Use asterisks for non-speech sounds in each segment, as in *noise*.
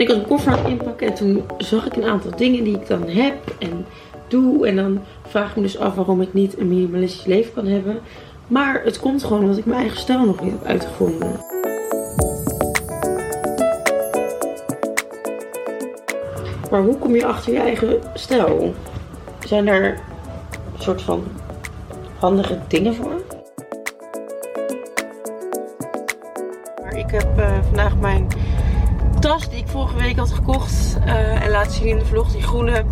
Ik was een koffer aan inpakken en toen zag ik een aantal dingen die ik dan heb en doe. En dan vraag ik me dus af waarom ik niet een minimalistisch leven kan hebben. Maar het komt gewoon omdat ik mijn eigen stijl nog niet heb uitgevonden. Maar hoe kom je achter je eigen stijl? Zijn er soort van handige dingen voor? Maar ik heb mijn tas die ik vorige week had gekocht eh, en laten zien in de vlog, die groene,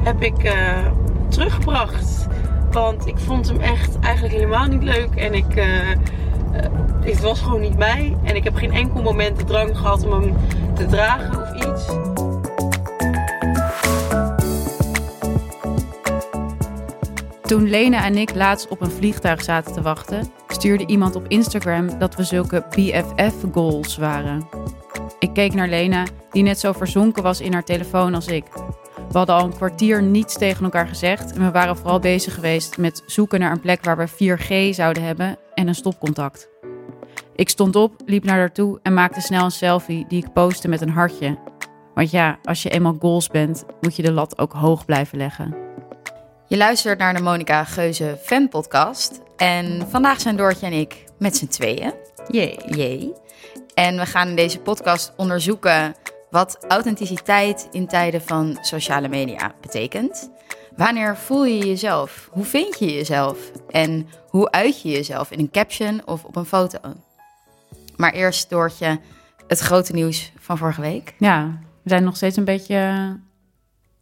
heb ik eh, teruggebracht. Want ik vond hem echt eigenlijk helemaal niet leuk en ik, het was gewoon niet mij. En ik heb geen enkel moment de drang gehad om hem te dragen of iets. Toen Lena en ik laatst op een vliegtuig zaten te wachten, stuurde iemand op Instagram dat we zulke BFF-goals waren. Ik keek naar Lena, die net zo verzonken was in haar telefoon als ik. We hadden al een kwartier niets tegen elkaar gezegd en we waren vooral bezig geweest met zoeken naar een plek waar we 4G zouden hebben en een stopcontact. Ik stond op, liep naar haar toe en maakte snel een selfie die ik postte met een hartje. Want ja, als je eenmaal goals bent, moet je de lat ook hoog blijven leggen. Je luistert naar de Monica Geuze fan podcast. En vandaag zijn Doortje en ik met z'n tweeën. Jee. Jee. En we gaan in deze podcast onderzoeken wat authenticiteit in tijden van sociale media betekent. Wanneer voel je jezelf? Hoe vind je jezelf? En hoe uit je jezelf in een caption of op een foto? Maar eerst Doortje, het grote nieuws van vorige week. Ja, we zijn nog steeds een beetje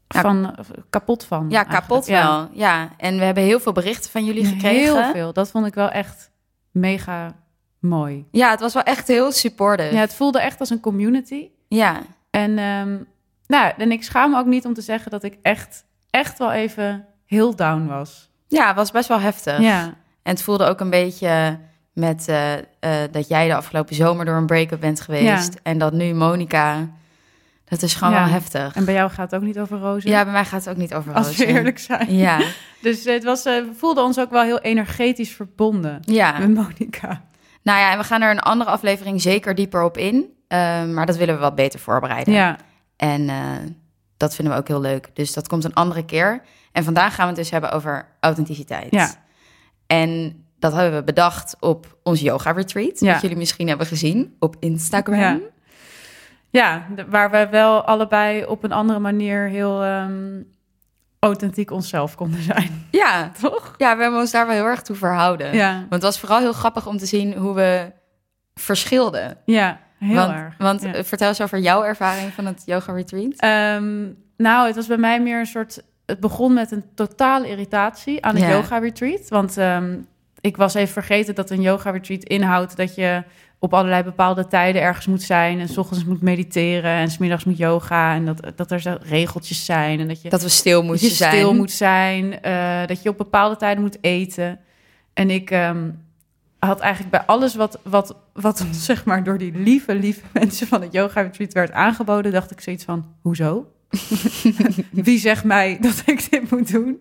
van, kapot van. Ja, kapot wel. Ja. en we hebben heel veel berichten van jullie gekregen. Heel veel. Dat vond ik wel echt mega mooi. Ja, het was wel echt heel supportive. Ja, het voelde echt als een community. Ja. En, um, nou, en ik schaam me ook niet om te zeggen dat ik echt, echt wel even heel down was. Ja, het was best wel heftig. Ja. En het voelde ook een beetje met uh, uh, dat jij de afgelopen zomer door een break-up bent geweest. En dat nu Monica het is gewoon wel heftig. En bij jou gaat het ook niet over rozen? Ja, bij mij gaat het ook niet over rozen. Als we eerlijk zijn. Ja. *laughs* dus het was, uh, we voelden ons ook wel heel energetisch verbonden ja. met Monica. Nou ja, en we gaan er een andere aflevering zeker dieper op in. Uh, maar dat willen we wat beter voorbereiden. Ja. En uh, dat vinden we ook heel leuk. Dus dat komt een andere keer. En vandaag gaan we het dus hebben over authenticiteit. Ja. En dat hebben we bedacht op ons yoga retreat. Ja. Dat jullie misschien hebben gezien op Instagram. Ja. Ja, waar we wel allebei op een andere manier heel um, authentiek onszelf konden zijn. *laughs* Ja, toch? Ja, we hebben ons daar wel heel erg toe verhouden. Ja. Want het was vooral heel grappig om te zien hoe we verschilden. Ja, heel want, erg. Want ja. vertel eens over jouw ervaring van het yoga retreat. Um, nou, het was bij mij meer een soort... Het begon met een totale irritatie aan het Ja. yoga retreat. Want um, ik was even vergeten dat een yoga retreat inhoudt dat je op allerlei bepaalde tijden ergens moet zijn. En s ochtends moet mediteren en smiddags moet yoga. En dat, dat er zo regeltjes zijn. En dat je, Dat we stil dat je zijn. stil moet zijn. uh, dat je op bepaalde tijden moet eten. En ik um, had eigenlijk bij alles wat, wat, wat ons *laughs* zeg maar door die lieve, lieve mensen van het yoga retreat werd aangeboden, dacht ik zoiets van, hoezo? *laughs* Wie zegt mij dat ik dit moet doen?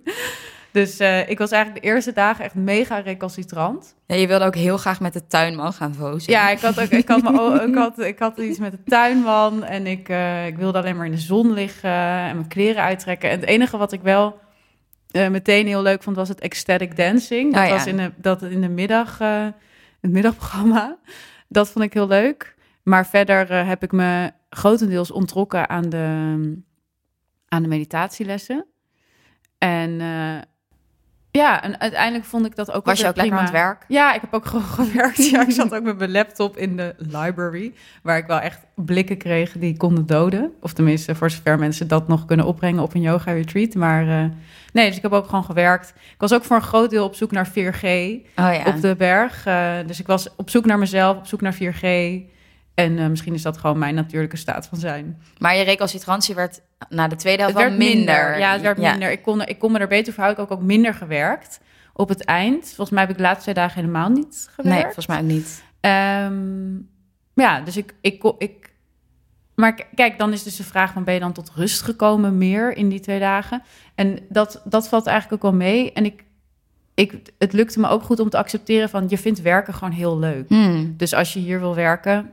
Dus uh, ik was eigenlijk de eerste dagen echt mega recalcitrant. Ja, je wilde ook heel graag met de tuinman gaan vozen. Ja, ik had, ook, ik had, me, ik had, ik had iets met de tuinman en ik, uh, ik wilde alleen maar in de zon liggen en mijn kleren uittrekken. En het enige wat ik wel uh, meteen heel leuk vond was het ecstatic dancing. Dat oh, ja. was in de, dat in de middag, het middagprogramma. Dat vond ik heel leuk. Maar verder heb ik me grotendeels ontrokken aan de, aan de meditatielessen. En uh, ja, en uiteindelijk vond ik dat ook Was je ook prima. lekker aan het werk? Ja, ik heb ook *laughs* gewoon gewerkt. Ja, ik zat ook met mijn laptop in de library, waar ik wel echt blikken kreeg die konden doden. Of tenminste, voor zover mensen dat nog kunnen opbrengen op een yoga retreat. Maar uh, nee, dus ik heb ook gewoon gewerkt. Ik was ook voor een groot deel op zoek naar 4G oh, ja. op de berg. Uh, dus ik was op zoek naar mezelf, op zoek naar 4G. En uh, misschien is dat gewoon mijn natuurlijke staat van zijn. Maar je recalcitrantie werd na de tweede helft wel minder. Ja, het werd ja. minder. Ik kon, ik kon me er beter voor houden. Ik heb ook minder gewerkt op het eind. Volgens mij heb ik de laatste twee dagen helemaal niet gewerkt. Nee, volgens mij ook niet. Um, ja, dus ik, ik, ik... Maar kijk, dan is dus de vraag... van ben je dan tot rust gekomen meer in die twee dagen? En dat, dat valt eigenlijk ook wel mee. En ik, ik, het lukte me ook goed om te accepteren van... je vindt werken gewoon heel leuk. Hmm. Dus als je hier wil werken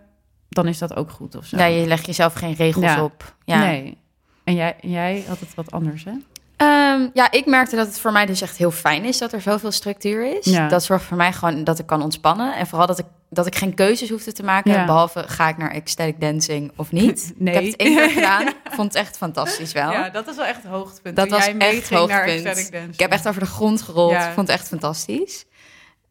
dan is dat ook goed of zo. Ja, je legt jezelf geen regels Ja. op. Ja. Nee. En jij, jij had het wat anders, hè? Ehm, ja, ik merkte dat het voor mij dus echt heel fijn is dat er zoveel structuur is. Ja. Dat zorgt voor mij gewoon dat ik kan ontspannen. En vooral dat ik, dat ik geen keuzes hoefde te maken. Ja. Behalve ga ik naar ecstatic dancing of niet. *laughs* Nee. Ik heb het één keer *laughs* gedaan. Vond het echt fantastisch wel. dat is wel echt het hoogtepunt. Dat was echt hoogtepunt. Ik heb echt over de grond gerold. Ja. Ik vond het echt fantastisch.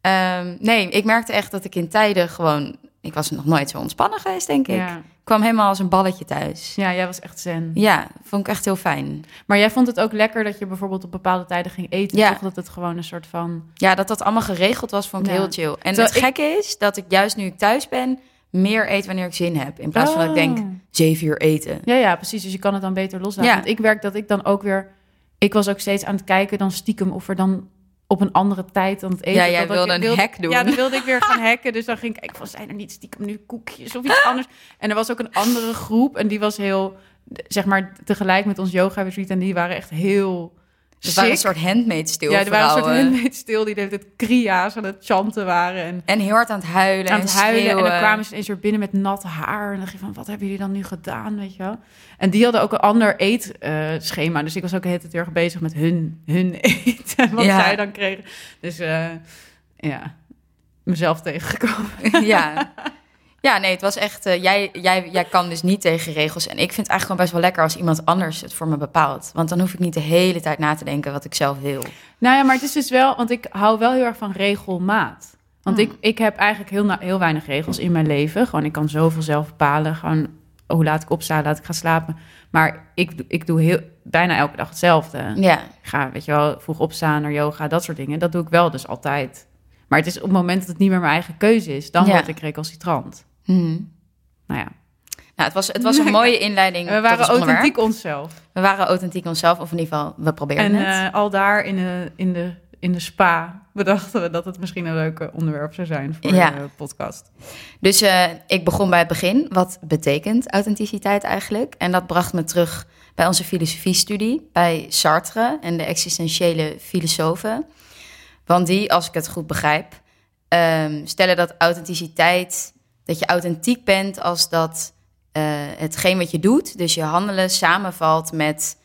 Ehm, nee, ik merkte echt dat ik in tijden gewoon... Ik was nog nooit zo ontspannen geweest, denk ik. Ja. Ik kwam helemaal als een balletje thuis. ja, jij was echt zen. Ja, vond ik echt heel fijn. Maar jij vond het ook lekker dat je bijvoorbeeld op bepaalde tijden ging eten. Ja. Toch dat het gewoon een soort van... Ja, dat dat allemaal geregeld was, vond ik Ja. heel chill. En Terwijl het ik- gekke is dat ik juist nu ik thuis ben... meer eet wanneer ik zin heb. In plaats van dat ik denk, Oh. zeven uur eten. Ja, ja, precies. Dus je kan het dan beter loslaten. Ja. Want ik werk dat ik dan ook weer... Ik was ook steeds aan het kijken dan stiekem of er dan op een andere tijd dan het eten... Ja, jij dat ik- wilde een hack doen. Ja, dan wilde ik weer gaan hacken. Dus dan ging ik kijken van, zijn er niet stiekem nu koekjes of iets *laughs* anders? En er was ook een andere groep en die was heel... Zeg maar tegelijk met ons yoga retreat en die waren echt heel... Het waren een soort handmade stil Ja, er waren een soort vrouwen. handmade stil die de hele tijd kria's aan het chanten waren. En En heel hard aan het huilen aan het huilen. En dan kwamen ze ineens weer binnen met nat haar. En dan je van, wat hebben jullie dan nu gedaan, weet je wel? En die hadden ook een ander eetschema. dus ik was ook de hele tijd heel erg bezig met hun, hun *laughs* eten. Wat Ja. zij dan kregen. Dus eh, ja, mezelf tegengekomen. ja. *laughs* Ja, nee, het was echt... eh, jij, jij, jij kan dus niet tegen regels. En ik vind het eigenlijk gewoon best wel lekker als iemand anders het voor me bepaalt. Want dan hoef ik niet de hele tijd na te denken wat ik zelf wil. Nou ja, maar het is dus wel... Want ik hou wel heel erg van regelmaat. Want ik, ik heb eigenlijk heel, heel weinig regels in mijn leven. Gewoon, ik kan zoveel zelf bepalen. Gewoon, hoe laat ik opstaan, laat ik gaan slapen. Maar ik, ik doe heel, bijna elke dag hetzelfde. Ja, Ik ga, weet je wel, vroeg opstaan naar yoga, dat soort dingen. Dat doe ik wel dus altijd. Maar het is op het moment dat het niet meer mijn eigen keuze is, dan Ja. word ik recalcitrant. Mhm. Nou ja, Nou, het was, het was een mooie *laughs* inleiding. we waren authentiek onszelf. We waren authentiek onszelf, of in ieder geval, we probeerden En het. eh, al daar in de, in, de, in de spa bedachten we dat het misschien een leuke onderwerp zou zijn voor Ja. de podcast. Dus eh, ik begon bij het begin. Wat betekent authenticiteit eigenlijk? En dat bracht me terug bij onze filosofiestudie, bij Sartre en de existentiële filosofen. Want die, als ik het goed begrijp, ehm, stellen dat authenticiteit, dat je authentiek bent als dat eh, hetgeen wat je doet, dus je handelen, samenvalt met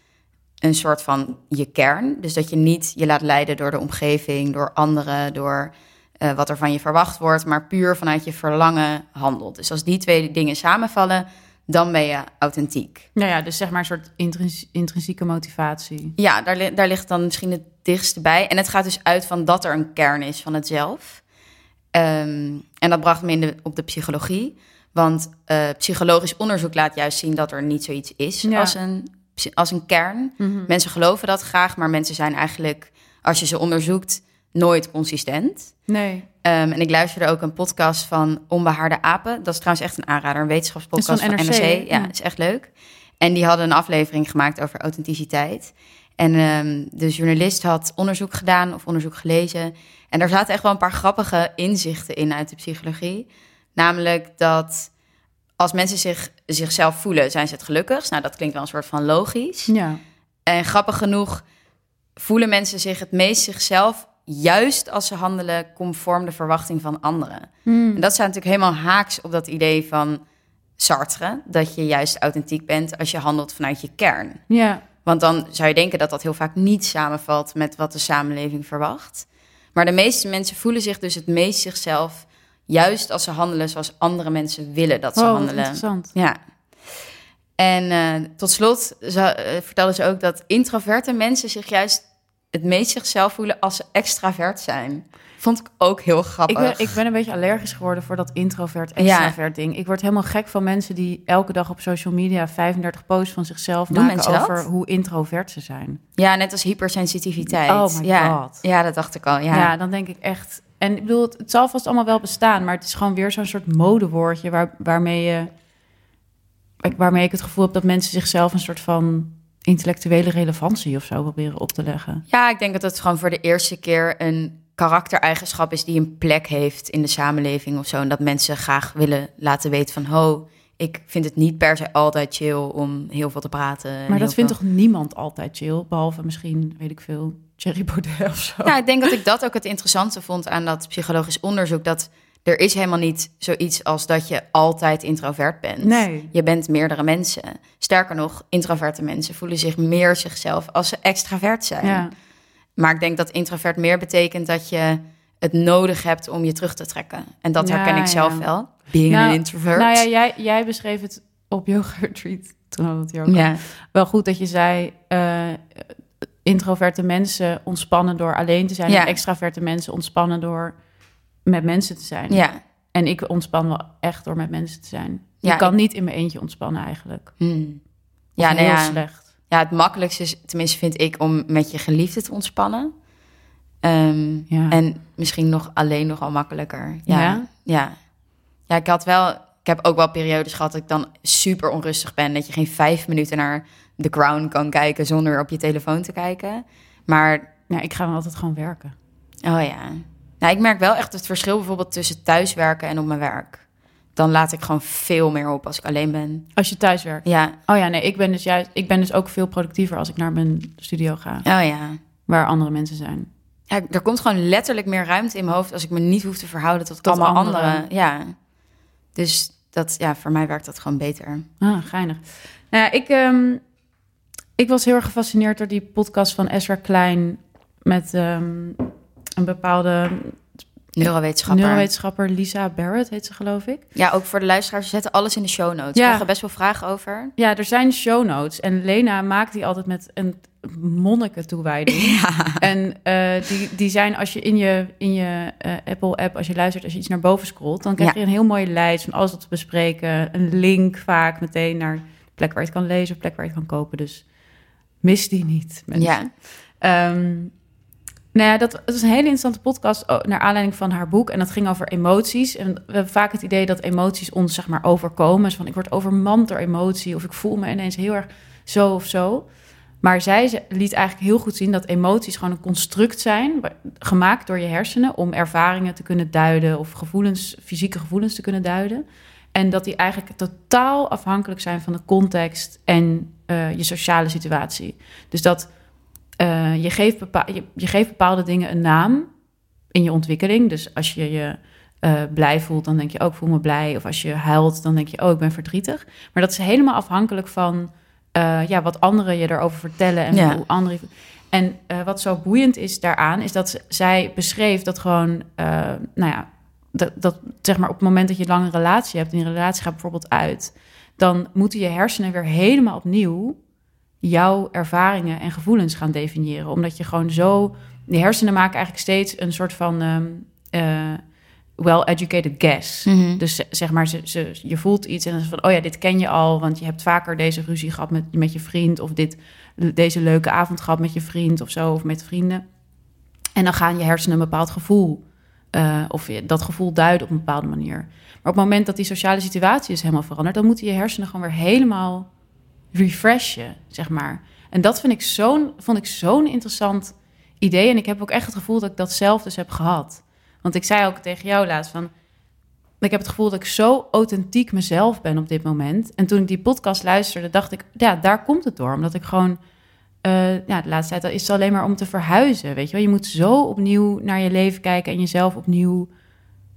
een soort van je kern. Dus dat je niet je laat leiden door de omgeving, door anderen, door eh, wat er van je verwacht wordt, maar puur vanuit je verlangen handelt. Dus als die twee dingen samenvallen, dan ben je authentiek. Nou ja, dus zeg maar een soort intrins- intrinsieke motivatie. Ja, daar, li- daar ligt dan misschien het dichtste bij. En het gaat dus uit van dat er een kern is van het zelf. Ehm, en dat bracht me in de, op de psychologie. Want eh, psychologisch onderzoek laat juist zien dat er niet zoiets is Ja. als, een, als een kern. Mhm. Mensen geloven dat graag, maar mensen zijn eigenlijk, als je ze onderzoekt, nooit consistent. Nee, Ehm, en ik luisterde ook een podcast van Onbehaarde Apen. Dat is trouwens echt een aanrader, een wetenschapspodcast van van NRC, NRC. hè? Ja, Ja. is echt leuk. En die hadden een aflevering gemaakt over authenticiteit. En ehm, de journalist had onderzoek gedaan of onderzoek gelezen. En daar zaten echt wel een paar grappige inzichten in uit de psychologie. Namelijk dat als mensen zich, zichzelf voelen, zijn ze het gelukkigst. Nou, dat klinkt wel een soort van logisch. ja. En grappig genoeg voelen mensen zich het meest zichzelf juist als ze handelen conform de verwachting van anderen. Hmm. En dat staat natuurlijk helemaal haaks op dat idee van Sartre, dat je juist authentiek bent als je handelt vanuit je kern. Ja, Want dan zou je denken dat dat heel vaak niet samenvalt met wat de samenleving verwacht. Maar de meeste mensen voelen zich dus het meest zichzelf juist als ze handelen zoals andere mensen willen dat ze oh, handelen. interessant. Ja. En eh, tot slot vertelde ze ook dat introverte mensen zich juist het meest zichzelf voelen als ze extravert zijn. Vond ik ook heel Ik grappig. ben, ik ben een beetje allergisch geworden voor dat introvert-extravert ding. Ik word helemaal gek van mensen die elke dag op social media 35 posts van zichzelf Doen maken dat? over hoe introvert ze zijn. Ja, net als hypersensitiviteit. Oh my ja. God. Ja, dat dacht ik al. Ja. Ja. dan denk ik echt. En ik bedoel, het, het zal vast allemaal wel bestaan, maar het is gewoon weer zo'n soort modewoordje waar, waarmee je. Waarmee ik het gevoel heb dat mensen zichzelf een soort van intellectuele relevantie of zo proberen op te leggen. Ja, ik denk dat het gewoon voor de eerste keer een karaktereigenschap is die een plek heeft in de samenleving of zo. En dat mensen graag willen laten weten van, ho, ik vind het niet per se altijd chill om heel veel te praten. en Maar dat vindt veel- toch niemand altijd chill, behalve misschien, weet ik veel, Thierry Baudet of zo. Nou, ik denk dat ik dat ook het interessante vond aan dat psychologisch onderzoek. Dat er is helemaal niet zoiets als dat je altijd introvert bent. Nee. Je bent meerdere mensen. Sterker nog, introverte mensen voelen zich meer zichzelf als ze extravert zijn. Ja. Maar ik denk dat introvert meer betekent dat je het nodig hebt om je terug te trekken. En dat Ja, herken ik zelf ja. wel. Being Nou, an introvert. Nou ja, jij, jij beschreef het op yoga *laughs* retreat. Toen hadden we het hier ook ja. wel goed dat je zei... eh, introverte mensen ontspannen door alleen te zijn... En extraverte mensen ontspannen door met mensen te zijn. ja. En ik ontspan wel echt door met mensen te zijn. Ja, ik kan ik- niet in mijn eentje ontspannen eigenlijk. Hmm. Ja, nou heel ja. slecht. ja, het makkelijkste is, tenminste vind ik, om met je geliefde te ontspannen. Ehm, Ja. En misschien nog alleen nogal makkelijker. Ja. Ja? ja. Ja, ik had wel. Ik heb ook wel periodes gehad dat ik dan super onrustig ben. Dat je geen vijf minuten naar The Crown kan kijken zonder op je telefoon te kijken. Maar, Ja, ik ga dan altijd gewoon werken. oh ja. Nou, ik merk wel echt het verschil bijvoorbeeld tussen thuiswerken en op mijn werk. Dan laat ik gewoon veel meer op als ik alleen ben. Als je thuis werkt. Ja, Oh ja, nee, ik ben dus juist, ik ben dus ook veel productiever als ik naar mijn studio ga, oh ja. waar andere mensen zijn. Ja, er komt gewoon letterlijk meer ruimte in mijn hoofd als ik me niet hoef te verhouden tot, Tot allemaal anderen. anderen. Ja. Dus dat, ja, voor mij werkt dat gewoon beter. Ah, geinig. Nou ja, ik, ehm, ik was heel erg gefascineerd door die podcast van Ezra Klein met ehm, een bepaalde Neurowetenschapper. neurowetenschapper, Lisa Barrett heet ze geloof ik. Ja, ook voor de luisteraars, we zetten alles in de show notes. Ja. We krijgen best wel vragen over. Ja, er zijn show notes en Lena maakt die altijd met een monniken toewijding. *laughs* En eh, die, die zijn als je in je, in je eh, Apple-app, als je luistert, als je iets naar boven scrolt, dan krijg Ja. je een heel mooie lijst van alles wat te bespreken. Een link vaak meteen naar de plek waar je het kan lezen, of plek waar je het kan kopen. Dus mis die niet. mensen. Ja. Ehm, nou ja, dat, het is een hele interessante podcast oh, naar aanleiding van haar boek. En dat ging over emoties. En we hebben vaak het idee dat emoties ons zeg maar overkomen. Dus van ik word overmand door emotie of ik voel me ineens heel erg zo of zo. Maar zij liet eigenlijk heel goed zien dat emoties gewoon een construct zijn, gemaakt door je hersenen om ervaringen te kunnen duiden of gevoelens, fysieke gevoelens te kunnen duiden. En dat die eigenlijk totaal afhankelijk zijn van de context en eh, je sociale situatie. Dus dat eh, je, geeft bepa- je, je geeft bepaalde dingen een naam in je ontwikkeling. Dus als je je eh, blij voelt, dan denk je ook, voel me blij. Of als je huilt, dan denk je, oh, ik ben verdrietig. Maar dat is helemaal afhankelijk van eh, ja, wat anderen je erover vertellen en Ja. hoe anderen. En wat zo boeiend is daaraan, is dat zij beschreef dat gewoon, nou ja, dat, dat zeg maar op het moment dat je een lange relatie hebt en die relatie gaat bijvoorbeeld uit, dan moeten je hersenen weer helemaal opnieuw jouw ervaringen en gevoelens gaan definiëren. Omdat je gewoon zo. Die hersenen maken eigenlijk steeds een soort van eh, well-educated guess. Mhm. Dus ze- zeg maar, ze, ze, je voelt iets en dan is van, oh ja, dit ken je al, want je hebt vaker deze ruzie gehad met, met je vriend, of dit, deze leuke avond gehad met je vriend of zo, of met vrienden. En dan gaan je hersenen een bepaald gevoel, eh, of je dat gevoel duiden op een bepaalde manier. Maar op het moment dat die sociale situatie is helemaal veranderd, dan moeten je hersenen gewoon weer helemaal refreshen, zeg maar. En dat vind ik zo'n, vond ik zo'n interessant idee. En ik heb ook echt het gevoel dat ik dat zelf dus heb gehad. Want ik zei ook tegen jou laatst van... Ik heb het gevoel dat ik zo authentiek mezelf ben op dit moment. En toen ik die podcast luisterde, dacht ik... Ja, daar komt het door. Omdat ik gewoon... eh, ja, de laatste tijd is het alleen maar om te verhuizen, weet je wel. Je moet zo opnieuw naar je leven kijken... en jezelf opnieuw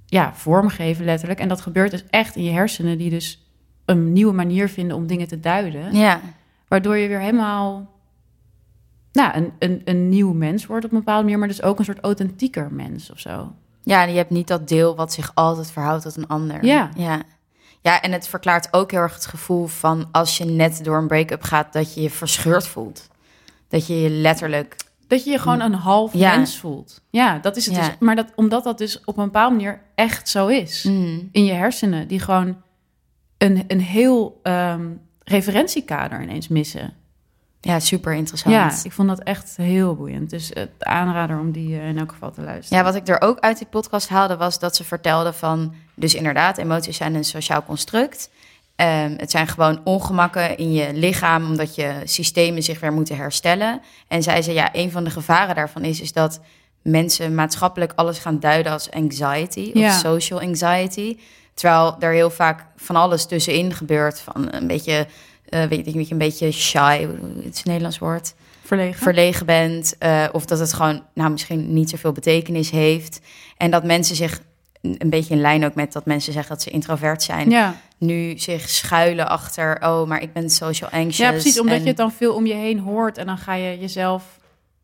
ja, vormgeven, letterlijk. En dat gebeurt dus echt in je hersenen... die dus een nieuwe manier vinden om dingen te duiden. Ja. Waardoor je weer helemaal nou, een, een, een nieuw mens wordt op een bepaalde manier, maar dus ook een soort authentieker mens of zo. ja, en je hebt niet dat deel wat zich altijd verhoudt tot een ander. Ja. ja. Ja, en het verklaart ook heel erg het gevoel van als je net door een break-up gaat, dat je je verscheurd voelt. Dat je je letterlijk. Dat je je gewoon een half Ja. mens voelt. Ja, dat is het Ja. dus. Maar dat, omdat dat dus op een bepaalde manier echt zo is. Mm. In je hersenen, die gewoon een, een heel ehm, referentiekader ineens missen. Ja, super interessant. Ja, ik vond dat echt heel boeiend. Dus het aanrader om die eh, in elk geval te luisteren. Ja, wat ik er ook uit die podcast haalde, was dat ze vertelde van... Dus inderdaad, emoties zijn een sociaal construct. Ehm, het zijn gewoon ongemakken in je lichaam... omdat je systemen zich weer moeten herstellen. En zij zei, ja, een van de gevaren daarvan is... is dat mensen maatschappelijk alles gaan duiden als anxiety... of Ja. social anxiety. Terwijl er heel vaak van alles tussenin gebeurt. Van een beetje, eh, weet ik niet, een beetje shy, het is het Nederlands woord Verlegen. verlegen bent. eh, of dat het gewoon nou, misschien niet zoveel betekenis heeft. En dat mensen zich een beetje in lijn ook met dat mensen zeggen dat ze introvert zijn. Ja. Nu zich schuilen achter, oh, maar ik ben social anxious. ja, precies. Omdat en- je het dan veel om je heen hoort en dan ga je jezelf...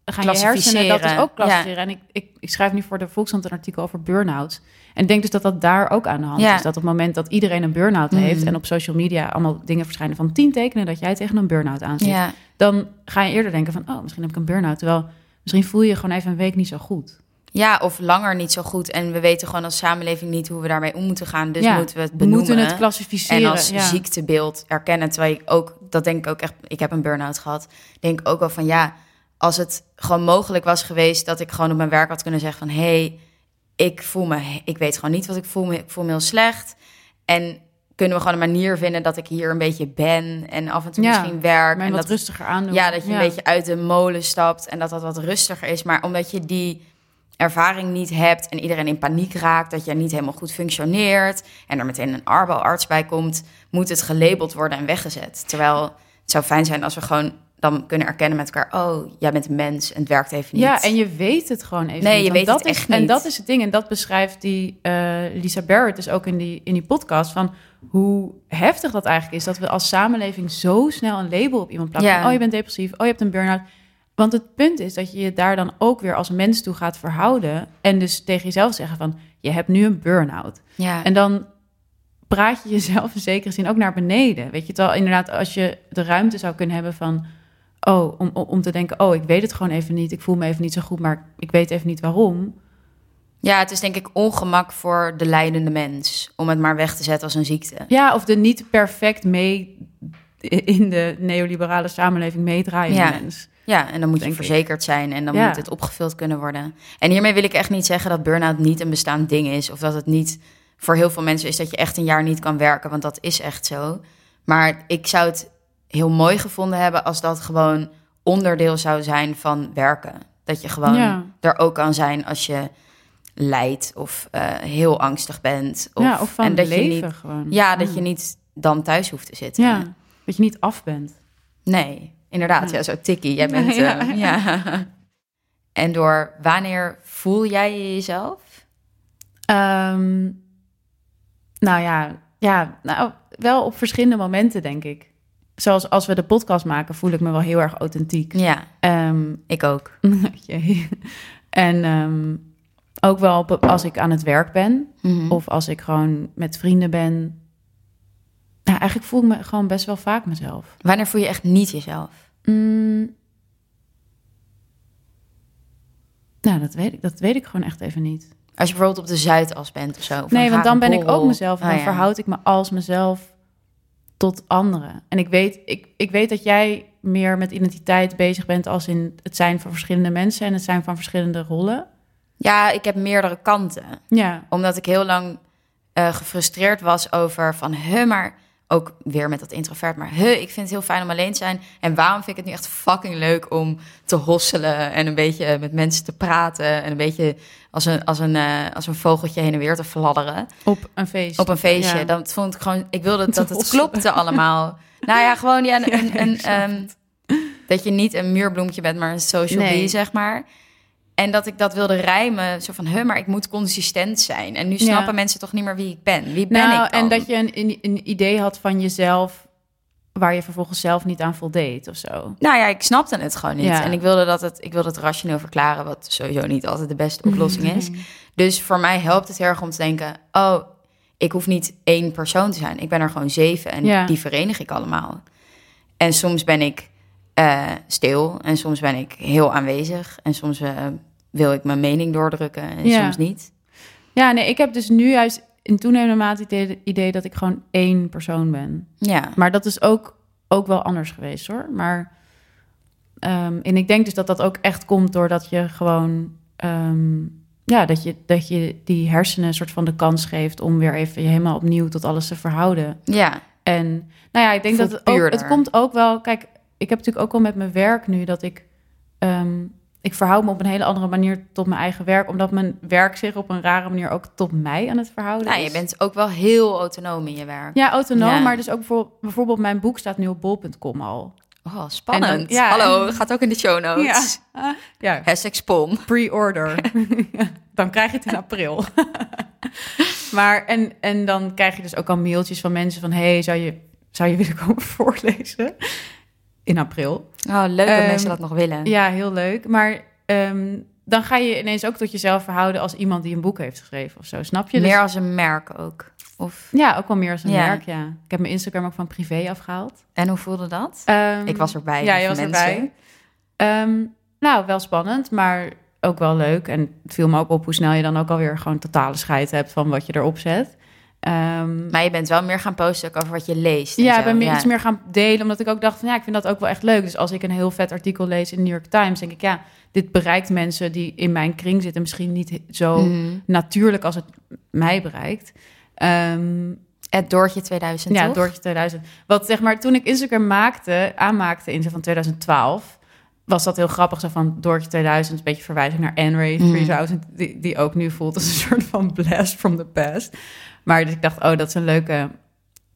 Dan je hersenen dat is ook klassificeren. En ik, ik, ik schrijf nu voor de Volkskrant een artikel over burn-out. En ik denk dus dat dat daar ook aan de hand Ja. is. Dat op het moment dat iedereen een burn-out Mhm. heeft... en op social media allemaal dingen verschijnen van tien tekenen... dat jij tegen een burn-out aan zit. Ja, dan ga je eerder denken van... oh, misschien heb ik een burn-out. Terwijl misschien voel je je gewoon even een week niet zo goed. ja, of langer niet zo goed. En we weten gewoon als samenleving niet hoe we daarmee om moeten gaan. Dus Ja, moeten we het We benoemen. moeten het klassificeren. En als ja. ziektebeeld erkennen. Terwijl ik ook, dat denk ik ook echt, ik heb een burn-out gehad. Denk ook wel van ja, als het gewoon mogelijk was geweest dat ik gewoon op mijn werk had kunnen zeggen van hé, hey, ik voel me, ik weet gewoon niet wat ik voel me, ik voel me heel slecht. En kunnen we gewoon een manier vinden dat ik hier een beetje ben en af en toe Ja, misschien werk. en wat dat, rustiger aandoen. ja, dat je een beetje uit de molen stapt en dat dat wat rustiger is. Maar omdat je die ervaring niet hebt en iedereen in paniek raakt, dat je niet helemaal goed functioneert en er meteen een arbo-arts bij komt, moet het gelabeld worden en weggezet. Terwijl het zou fijn zijn als we gewoon dan kunnen erkennen met elkaar, oh, jij bent een mens en het werkt even niet. Ja, en je weet het gewoon even Nee, niet. je weet dat het is, echt En niet. dat is het ding. En dat beschrijft die eh, Lisa Barrett dus ook in die, in die podcast. Van hoe heftig dat eigenlijk is. Dat we als samenleving zo snel een label op iemand. Ja. Van, Oh, je bent depressief. Oh, je hebt een burn-out. Want het punt is dat je je daar dan ook weer als mens toe gaat verhouden. En dus tegen jezelf zeggen van... je hebt nu een burn-out. ja. En dan praat je jezelf in zekere zin ook naar beneden. Weet je, terwijl inderdaad als je de ruimte zou kunnen hebben van... oh, om, om te denken, oh, ik weet het gewoon even niet. Ik voel me even niet zo goed, maar ik weet even niet waarom. ja, het is denk ik ongemak voor de lijdende mens om het maar weg te zetten als een ziekte. Ja, of de niet perfect mee in de neoliberale samenleving meedraaiende Ja. mens. Ja, en dan moet je ik. verzekerd zijn en dan Ja. moet het opgevuld kunnen worden. En hiermee wil ik echt niet zeggen dat burn-out niet een bestaand ding is. Of dat het niet voor heel veel mensen is dat je echt een jaar niet kan werken. Want dat is echt zo. Maar ik zou het heel mooi gevonden hebben als dat gewoon onderdeel zou zijn van werken. Dat je gewoon Ja. er ook kan zijn als je lijdt of eh, heel angstig bent. Of, ja, of van en dat leven je niet, gewoon. Ja, dat je niet dan thuis hoeft te zitten. Ja, dat je niet af bent. Nee, inderdaad. Ja, zo tikkie. Jij bent... *laughs* Ja. eh, ja. En door wanneer voel jij je jezelf? Ehm, nou ja, ja nou, wel op verschillende momenten, denk ik. Zoals als we de podcast maken, voel ik me wel heel erg authentiek. Ja, Ehm, ik ook. *laughs* en ehm, ook wel op- als ik aan het werk ben. Mhm. Of als ik gewoon met vrienden ben. Nou, eigenlijk voel ik me gewoon best wel vaak mezelf. Wanneer voel je echt niet jezelf? Mm. Nou, dat weet, ik, dat weet ik gewoon echt even niet. Als je bijvoorbeeld op de Zuidas bent of zo. of nee, want dan ben ik ook mezelf. En Oh, dan ja. verhoud ik me als mezelf tot anderen. En ik weet, ik, ik weet dat jij meer met identiteit bezig bent... als in het zijn van verschillende mensen... en het zijn van verschillende rollen. Ja, ik heb meerdere kanten. Ja, Omdat ik heel lang eh, gefrustreerd was over van... Huh, maar ook weer met dat introvert. Maar huh, ik vind het heel fijn om alleen te zijn. En waarom vind ik het nu echt fucking leuk om te hosselen... en een beetje met mensen te praten... en een beetje als een, als een, eh, als een vogeltje heen en weer te fladderen... op een feest. op een feestje. Ja. Dan vond ik gewoon, ik wilde Te dat het klopte allemaal. *laughs* nou ja, gewoon ja, een, een, ehm, dat je niet een muurbloempje bent, maar een social Nee. bee, zeg maar. En dat ik dat wilde rijmen, zo van, huh, maar ik moet consistent zijn. En nu Ja. snappen mensen toch niet meer wie ik ben. Wie ben nou, ik dan? en dat je een, een, idee had van jezelf... waar je vervolgens zelf niet aan voldeed of zo. Nou ja, ik snapte het gewoon niet. Ja. En ik wilde, dat het, ik wilde het rationeel verklaren, wat sowieso niet altijd de beste oplossing is. *laughs* Dus voor mij helpt het heel erg om te denken: oh, ik hoef niet één persoon te zijn. Ik ben er gewoon zeven en Ja. die verenig ik allemaal. En soms ben ik eh, stil en soms ben ik heel aanwezig en soms eh, wil ik mijn mening doordrukken en Ja. soms niet. Ja, nee, ik heb dus nu juist in toenemende mate het idee, dat ik gewoon één persoon ben. Ja, Maar dat is ook, ook wel anders geweest hoor. Maar, ehm, en ik denk dus dat dat ook echt komt doordat je gewoon, ehm, ja, dat je, dat je die hersenen een soort van de kans geeft om weer even je helemaal opnieuw tot alles te verhouden. ja, En nou ja, ik denk Voelt dat het ook, het komt ook wel. Kijk, ik heb natuurlijk ook wel met mijn werk nu dat ik. ehm, ik verhoud me op een hele andere manier tot mijn eigen werk, omdat mijn werk zich op een rare manier ook tot mij aan het verhouden nou, is. je bent ook wel heel autonoom in je werk. Ja, autonoom, Ja. maar dus ook bijvoorbeeld, bijvoorbeeld mijn boek staat nu op bol.com al. Oh, spannend. En dan- ja, Hallo, gaat ook in de show notes. Ja, ja Hashtag spon. pre-order. *laughs* dan krijg je het in april. *laughs* maar en, en dan krijg je dus ook al mailtjes van mensen van... hey, zou je, zou je willen komen *laughs* voorlezen? In april. Oh, leuk dat Ehm, mensen dat nog willen. Ja, heel leuk. Maar ehm, dan ga je ineens ook tot jezelf verhouden... als iemand die een boek heeft geschreven of zo. Snap je? Dus- Meer als een merk ook. Of... ja, ook wel meer als een Ja. merk, ja. Ik heb mijn Instagram ook van privé afgehaald. En hoe voelde dat? Ehm, Ik was erbij, Ja, je was mensen. erbij. Nou, wel spannend, maar ook wel leuk. En het viel me ook op hoe snel je dan ook alweer gewoon totale scheid hebt van wat je erop zet. Ehm, Maar je bent wel meer gaan posten ook over wat je leest. ja, ik ben meer, iets meer gaan delen, omdat ik ook dacht van ja, ik vind dat ook wel echt leuk. Dus als ik een heel vet artikel lees in de New York Times, denk ik ja, dit bereikt mensen die in mijn kring zitten misschien niet zo Mhm. natuurlijk als het mij bereikt. Ehm, Het Doortje 2000, ja, toch? Doortje 2000. Wat zeg maar, toen ik Instagram maakte, aanmaakte in van 2012, was dat heel grappig. Zo van Doortje 2000, een beetje verwijzing naar N-Ray Mm. 3000, die, die ook nu voelt als een *laughs* soort van blast from the past. Maar dus ik dacht, oh, dat is een leuke,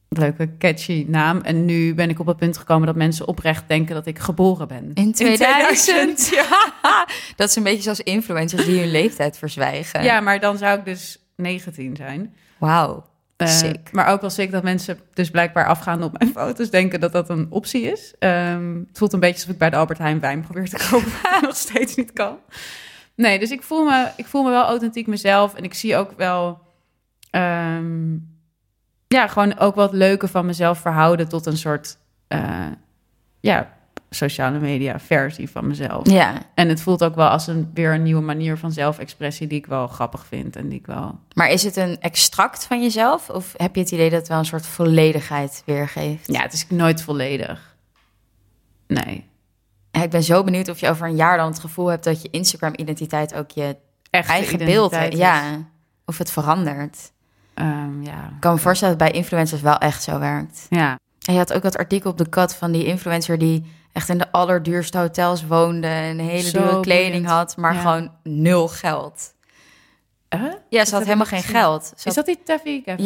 leuke catchy naam. En nu ben ik op het punt gekomen dat mensen oprecht denken dat ik geboren ben. In 2000. Ja. *laughs* Dat is een beetje zoals influencers die hun leeftijd verzwijgen. Ja, maar dan zou ik dus 19 zijn. Wauw. Eh. Maar ook wel sick dat mensen dus blijkbaar afgaande op mijn foto's denken dat dat een optie is. Ehm, het voelt een beetje alsof ik bij de Albert Heijn wijn probeer te kopen, *laughs* wat nog steeds niet kan. Nee, dus ik voel, me, ik voel me wel authentiek mezelf en ik zie ook wel, ehm, ja, gewoon ook wat leuke van mezelf verhouden tot een soort, eh, ja, sociale media versie van mezelf. Ja. En het voelt ook wel als een, weer een nieuwe manier van zelfexpressie die ik wel grappig vind en die ik wel Maar is het een extract van jezelf? Of heb je het idee dat het wel een soort volledigheid weergeeft? Ja, het is nooit volledig. Nee. Ik ben zo benieuwd of je over een jaar dan het gevoel hebt dat je Instagram-identiteit ook je Echt eigen beeld is. Ja. Of het verandert. Ehm, ja. Ik kan me voorstellen dat bij influencers wel echt zo werkt. Ja. En je had ook dat artikel op de kat van die influencer die echt in de allerduurste hotels woonde en hele Zo dure kleding boeiend. had, maar Ja. gewoon nul geld. Huh? Ja, ze had helemaal geen gezien. geld. Ze Is had- dat die Taffy? Ja.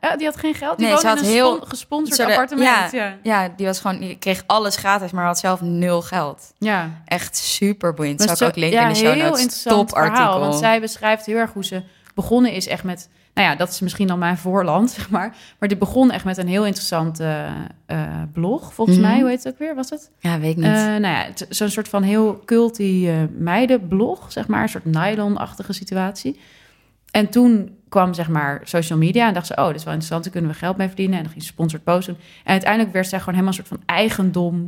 ja. Die had geen geld. Die Nee, woonde ze in had een heel- spon- gesponsord appartement. Ja, Ja. ja. die was gewoon, die kreeg alles gratis, maar had zelf nul geld. ja. Echt super boeiend. Zal ik ook linken ja, in de show notes. Top artikel. verhaal. Want zij beschrijft heel erg hoe ze begonnen is echt met... Nou ja, dat is misschien dan mijn voorland, *laughs* zeg maar. Maar dit begon echt met een heel interessante eh, blog, volgens Mhm. mij. Hoe heet het ook weer? Was het? Ja, weet ik niet. Eh, nou ja, zo'n soort van heel culty eh, meidenblog, zeg maar. Een soort nylon-achtige situatie. En toen kwam, zeg maar, social media en dacht ze... oh, dit is wel interessant, daar kunnen we geld mee verdienen. En dan ging ze sponsored doen. En uiteindelijk werd zij gewoon helemaal een soort van eigendom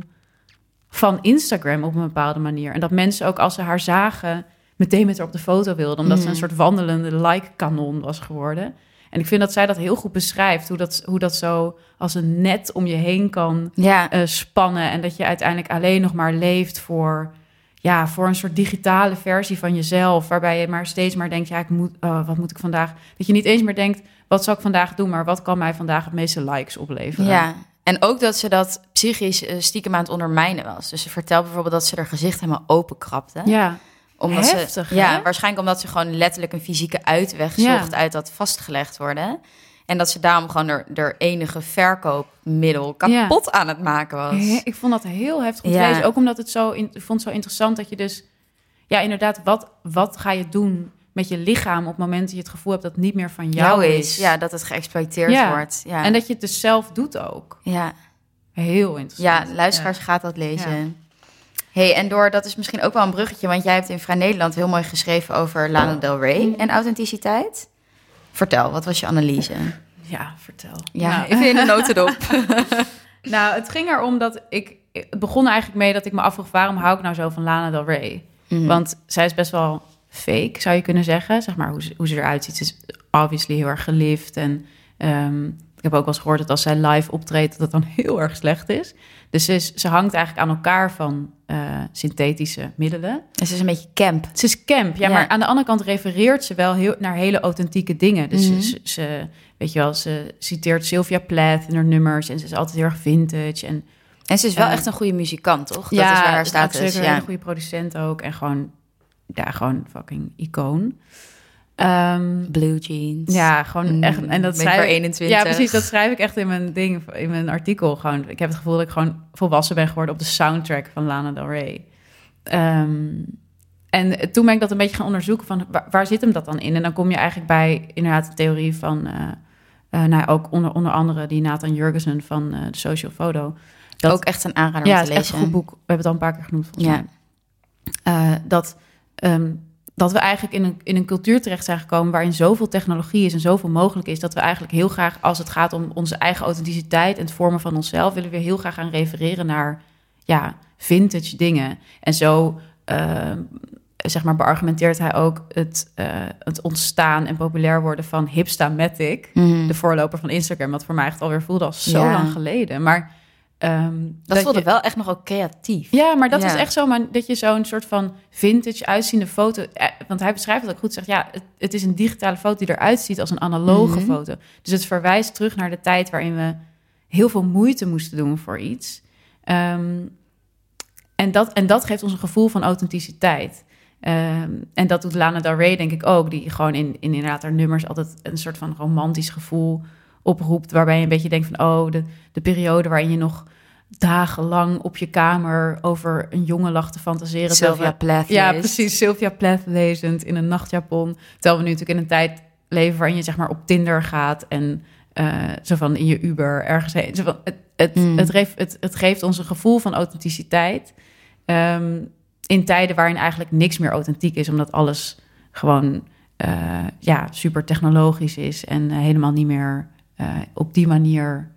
van Instagram op een bepaalde manier. En dat mensen ook, als ze haar zagen, meteen met haar op de foto wilden. Omdat ze Mhm. een soort wandelende like-kanon was geworden. En ik vind dat zij dat heel goed beschrijft. Hoe dat, hoe dat zo als een net om je heen kan ja, eh, spannen. En dat je uiteindelijk alleen nog maar leeft voor, ja, voor een soort digitale versie van jezelf. Waarbij je maar steeds maar denkt, ja, ik moet, oh, wat moet ik vandaag? Dat je niet eens meer denkt, wat zal ik vandaag doen? Maar wat kan mij vandaag het meeste likes opleveren? ja. En ook dat ze dat psychisch eh, stiekem aan het ondermijnen was. Dus ze vertelt bijvoorbeeld dat ze haar gezicht helemaal openkrabde. Ja, Omdat Heftig, ze, hè? ja, waarschijnlijk omdat ze gewoon letterlijk een fysieke uitweg Ja. zocht uit dat vastgelegd worden. En dat ze daarom gewoon er, er enige verkoopmiddel kapot aan het maken was. He- ik vond dat heel heftig om te Ja. lezen. Ook omdat het zo, in, ik vond het zo interessant dat je dus... Ja, inderdaad, wat, wat ga je doen met je lichaam... op het moment dat je het gevoel hebt dat het niet meer van jou, Jou is? Ja, dat het geëxploiteerd Ja. wordt. Ja. En dat je het dus zelf doet ook. ja. Heel ja, interessant. luisteraars gaat dat lezen. Hey, en door, dat is misschien ook wel een bruggetje, want jij hebt in Vrij Nederland heel mooi geschreven over Lana Del Rey en authenticiteit. Vertel, wat was je analyse? Ja, vertel. Ja, Nou, even in de notendop. *laughs* Nou, het ging erom dat ik... Het begon eigenlijk mee dat ik me afvroeg... waarom hou ik nou zo van Lana Del Rey? Mhm. Want zij is best wel fake, zou je kunnen zeggen. Zeg maar, hoe ze, hoe ze eruit ziet. Ze is obviously heel erg gelift. En ehm, ik heb ook wel eens gehoord dat als zij live optreedt... dat dat dan heel erg slecht is. Dus ze, is, ze hangt eigenlijk aan elkaar van eh, synthetische middelen. Het is een beetje camp. Ze is camp, ja, Ja. maar aan de andere kant refereert ze wel heel, naar hele authentieke dingen. Dus Mhm. ze, ze, weet je wel, ze citeert Sylvia Plath in haar nummers en ze is altijd heel erg vintage. En En ze is wel Eh, echt een goede muzikant, toch? Dat ja, is waar haar is status. zeker een Ja. hele goede producent ook en gewoon, ja, gewoon fucking icoon. Ehm, Blue jeans. Ja, gewoon mm, echt. En dat schrijf ik, 21. Ja, precies. Dat schrijf ik echt in mijn ding, in mijn artikel. Gewoon, ik heb het gevoel dat ik gewoon volwassen ben geworden op de soundtrack van Lana Del Rey. Ehm, en toen ben ik dat een beetje gaan onderzoeken van waar, zit hem dat dan in? En dan kom je eigenlijk bij inderdaad de theorie van, uh, nou ook onder, onder andere die Nathan Jurgensen van uh, de Social Photo. Dat, ook echt een aanrader ja, om te lezen. Ja, echt een goed boek. We hebben het al een paar keer genoemd volgens ja. mij. dat um, dat we eigenlijk in een, in een cultuur terecht zijn gekomen waarin zoveel technologie is en zoveel mogelijk is, dat we eigenlijk heel graag, als het gaat om onze eigen authenticiteit en het vormen van onszelf, willen we heel graag gaan refereren naar ja, vintage dingen. En zo uh, zeg maar beargumenteert hij ook het, uh, het ontstaan en populair worden van Hipstamatic, mm. de voorloper van Instagram, wat voor mij echt alweer voelde als zo lang geleden. Maar Um, dat, voelde wel echt nog ook creatief. Ja, maar dat is echt zo, maar dat je zo'n soort van vintage uitziende foto. Eh, want hij beschrijft het ook goed. Zegt ja, het, het, is een digitale foto die eruit ziet als een analoge mhm. foto. Dus het verwijst terug naar de tijd waarin we heel veel moeite moesten doen voor iets. Um, en, dat, en dat geeft ons een gevoel van authenticiteit. Um, en dat doet Lana Del Rey, denk ik ook, die gewoon in, in inderdaad haar nummers altijd een soort van romantisch gevoel oproept. Waarbij je een beetje denkt van, oh, de, de periode waarin je nog dagenlang op je kamer over een jongen lag te fantaseren. Sylvia Plath. Ja, precies. Sylvia Plath lezend in een nachtjapon. Terwijl we nu natuurlijk in een tijd leven waarin je zeg maar op Tinder gaat en uh, zo van in je Uber ergens heen. Zo van, het, het, mm. het, geeft, het, het, geeft ons een gevoel van authenticiteit. Um, in tijden waarin eigenlijk niks meer authentiek is, omdat alles gewoon uh, ja, super technologisch is en uh, helemaal niet meer op die manier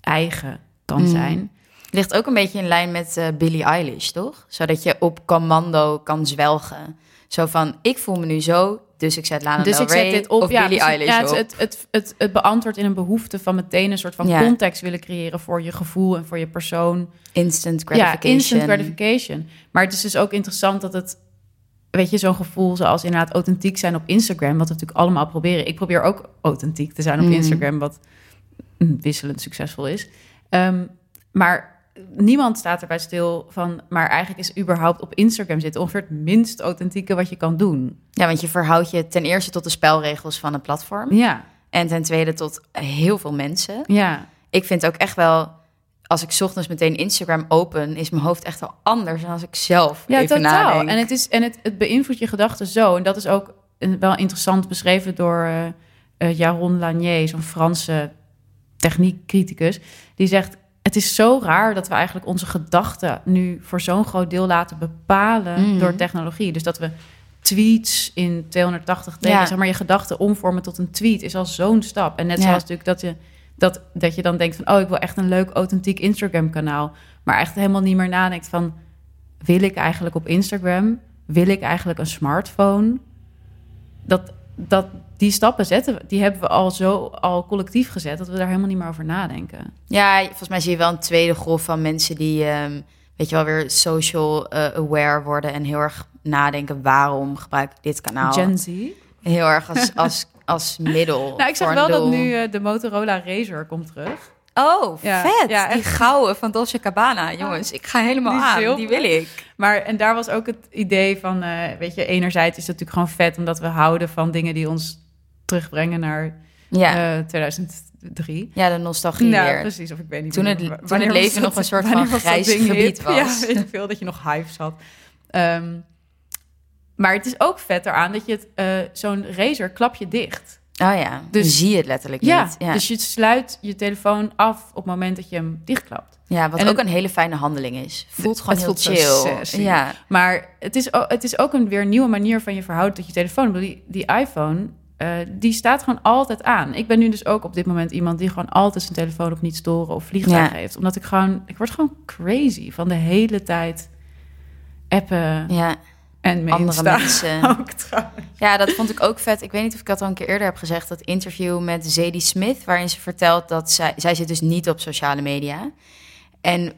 eigen kan mm. zijn. Ligt ook een beetje in lijn met uh, Billie Eilish, toch? Zodat je op commando kan zwelgen. Zo van, ik voel me nu zo, dus ik zet Lana dus Del Rey ik zet dit op, of ja, Billie Eilish ja, het, het, het, het, beantwoordt in een behoefte van meteen een soort van context willen creëren voor je gevoel en voor je persoon. Instant gratification. Ja, instant gratification. Maar het is dus ook interessant dat het, weet je, zo'n gevoel zoals inderdaad authentiek zijn op Instagram, wat we natuurlijk allemaal proberen. Ik probeer ook authentiek te zijn op mm. Instagram, wat wisselend succesvol is. Um, maar niemand staat erbij stil van, maar eigenlijk is überhaupt op Instagram zitten ongeveer het minst authentieke wat je kan doen. Ja, want je verhoudt je ten eerste tot de spelregels van een platform. Ja. En ten tweede tot heel veel mensen. Ja. Ik vind ook echt wel, als ik ochtends meteen Instagram open, is mijn hoofd echt wel anders dan als ik zelf ja, even totaal. nadenk. En het is en het, het beïnvloedt je gedachten zo. En dat is ook wel interessant beschreven door uh, uh, Jaron Lanier, zo'n Franse techniekcriticus, die zegt: Het is zo raar dat we eigenlijk onze gedachten nu voor zo'n groot deel laten bepalen mhm. door technologie. Dus dat we tweets in 280 tekens, zeg maar je gedachten omvormen tot een tweet, is al zo'n stap. En net zoals natuurlijk dat je, dat, dat je dan denkt van, oh, ik wil echt een leuk authentiek Instagram-kanaal, maar echt helemaal niet meer nadenkt van, wil ik eigenlijk op Instagram? Wil ik eigenlijk een smartphone? Dat, dat, die stappen zetten, die hebben we al zo al collectief gezet dat we daar helemaal niet meer over nadenken. Ja, volgens mij zie je wel een tweede golf van mensen die, um, weet je wel, weer social uh, aware worden en heel erg nadenken waarom gebruik ik dit kanaal. Gen Z. Heel erg als, *laughs* als, als middel. nou, ik zag wel dat nu uh, de Motorola Razer komt terug. Oh, vet. Ja, die gouden van Dolce Cabana. Jongens, ik ga helemaal die aan. Die wil ik. Maar en daar was ook het idee van, uh, weet je, enerzijds is het natuurlijk gewoon vet... omdat we houden van dingen die ons terugbrengen naar ja. 2003. Eh, ja, de nostalgie ja, weer. precies. Of ik weet niet toen het, toen het leven nog een soort van grijs gebied *laughs* was. Ja, weet ik veel, dat je nog hives had. Um, maar het is ook vet eraan dat je het, uh, zo'n razor klap je dicht. Oh ja, dus zie je het letterlijk ja, niet. Ja, dus je sluit je telefoon af op het moment dat je hem dichtklapt. Ja, wat ook een hele fijne handeling is. Voelt gewoon heel voelt chill. Ja. Maar het is, het is ook een weer nieuwe manier van je verhouden tot je telefoon. Die, die iPhone, uh, die staat gewoon altijd aan. Ik ben nu dus ook op dit moment iemand die gewoon altijd zijn telefoon op niet storen of vliegtuig ja. heeft. Omdat ik gewoon, ik word gewoon crazy van de hele tijd appen. Ja en andere mensen. *laughs* Ook, ja, dat vond ik ook vet. Ik weet niet of ik dat al een keer eerder heb gezegd. Dat interview met Zadie Smith, waarin ze vertelt dat zij, zij zit dus niet op sociale media. En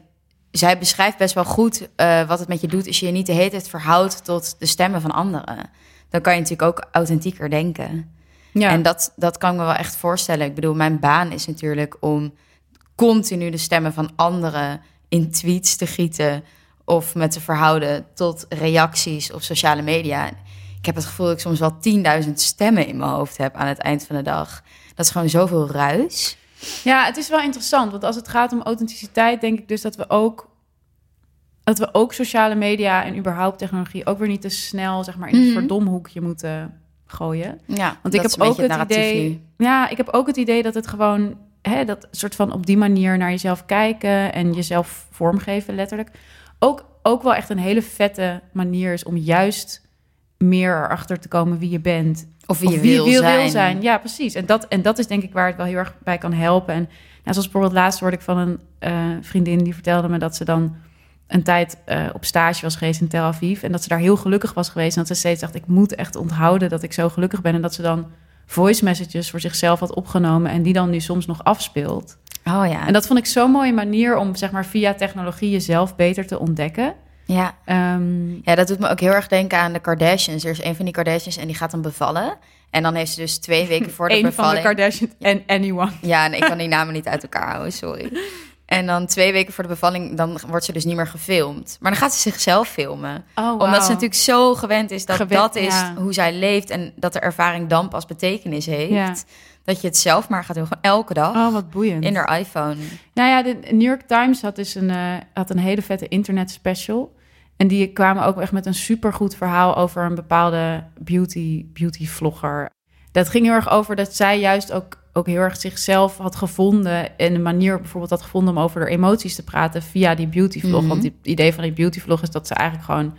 zij beschrijft best wel goed uh, wat het met je doet als je je niet de hele tijd verhoudt tot de stemmen van anderen. Dan kan je natuurlijk ook authentieker denken. Ja. En dat, dat kan ik me wel echt voorstellen. Ik bedoel, mijn baan is natuurlijk om continu de stemmen van anderen in tweets te gieten of met te verhouden tot reacties op sociale media. ik heb het gevoel dat ik soms wel 10.000 stemmen in mijn hoofd heb aan het eind van de dag. Dat is gewoon zoveel ruis. Ja, het is wel interessant, want als het gaat om authenticiteit, denk ik dus dat we ook dat we ook sociale media en überhaupt technologie ook weer niet te snel zeg maar in het Mhm. verdomhoekje moeten gooien. Ja, Want ik heb ook het idee. nu. Ja, ik heb ook het idee dat het gewoon hè, dat soort van op die manier naar jezelf kijken en jezelf vormgeven, letterlijk. Ook, ook wel echt een hele vette manier is om juist meer erachter te komen wie je bent. Of wie Of je wie wil, zijn. zijn. Ja, precies. En dat, en dat is denk ik waar het wel heel erg bij kan helpen. En nou, zoals bijvoorbeeld laatst hoorde ik van een eh, vriendin die vertelde me dat ze dan een tijd eh, op stage was geweest in Tel Aviv. En dat ze daar heel gelukkig was geweest. En dat ze steeds dacht, ik moet echt onthouden dat ik zo gelukkig ben. En dat ze dan voice messages voor zichzelf had opgenomen. En die dan nu soms nog afspeelt. Oh ja. En dat vond ik zo'n mooie manier om zeg maar via technologie jezelf beter te ontdekken. ja. Ehm, Ja, dat doet me ook heel erg denken aan de Kardashians. Er is een van die Kardashians en die gaat dan bevallen. En dan heeft ze dus twee weken voor de een van bevalling... de Kardashians en anyone. Ja, en ik kan die namen niet uit elkaar houden, sorry. *laughs* En dan twee weken voor de bevalling, dan wordt ze dus niet meer gefilmd. Maar dan gaat ze zichzelf filmen. Oh, Omdat ze natuurlijk zo gewend is dat Gewend, dat is ja. hoe zij leeft. En dat de ervaring dan pas betekenis heeft. Ja. Dat je het zelf maar gaat doen, gewoon elke dag. Oh, wat boeiend. in haar iPhone. Nou ja, de New York Times had dus een, eh, had een hele vette internet special. En die kwamen ook echt met een supergoed verhaal over een bepaalde beauty, beauty vlogger. Dat ging heel erg over dat zij juist ook, ook heel erg zichzelf had gevonden. En een manier bijvoorbeeld had gevonden om over haar emoties te praten via die beauty vlog. Mhm. Want het idee van die beauty vlog is dat ze eigenlijk gewoon...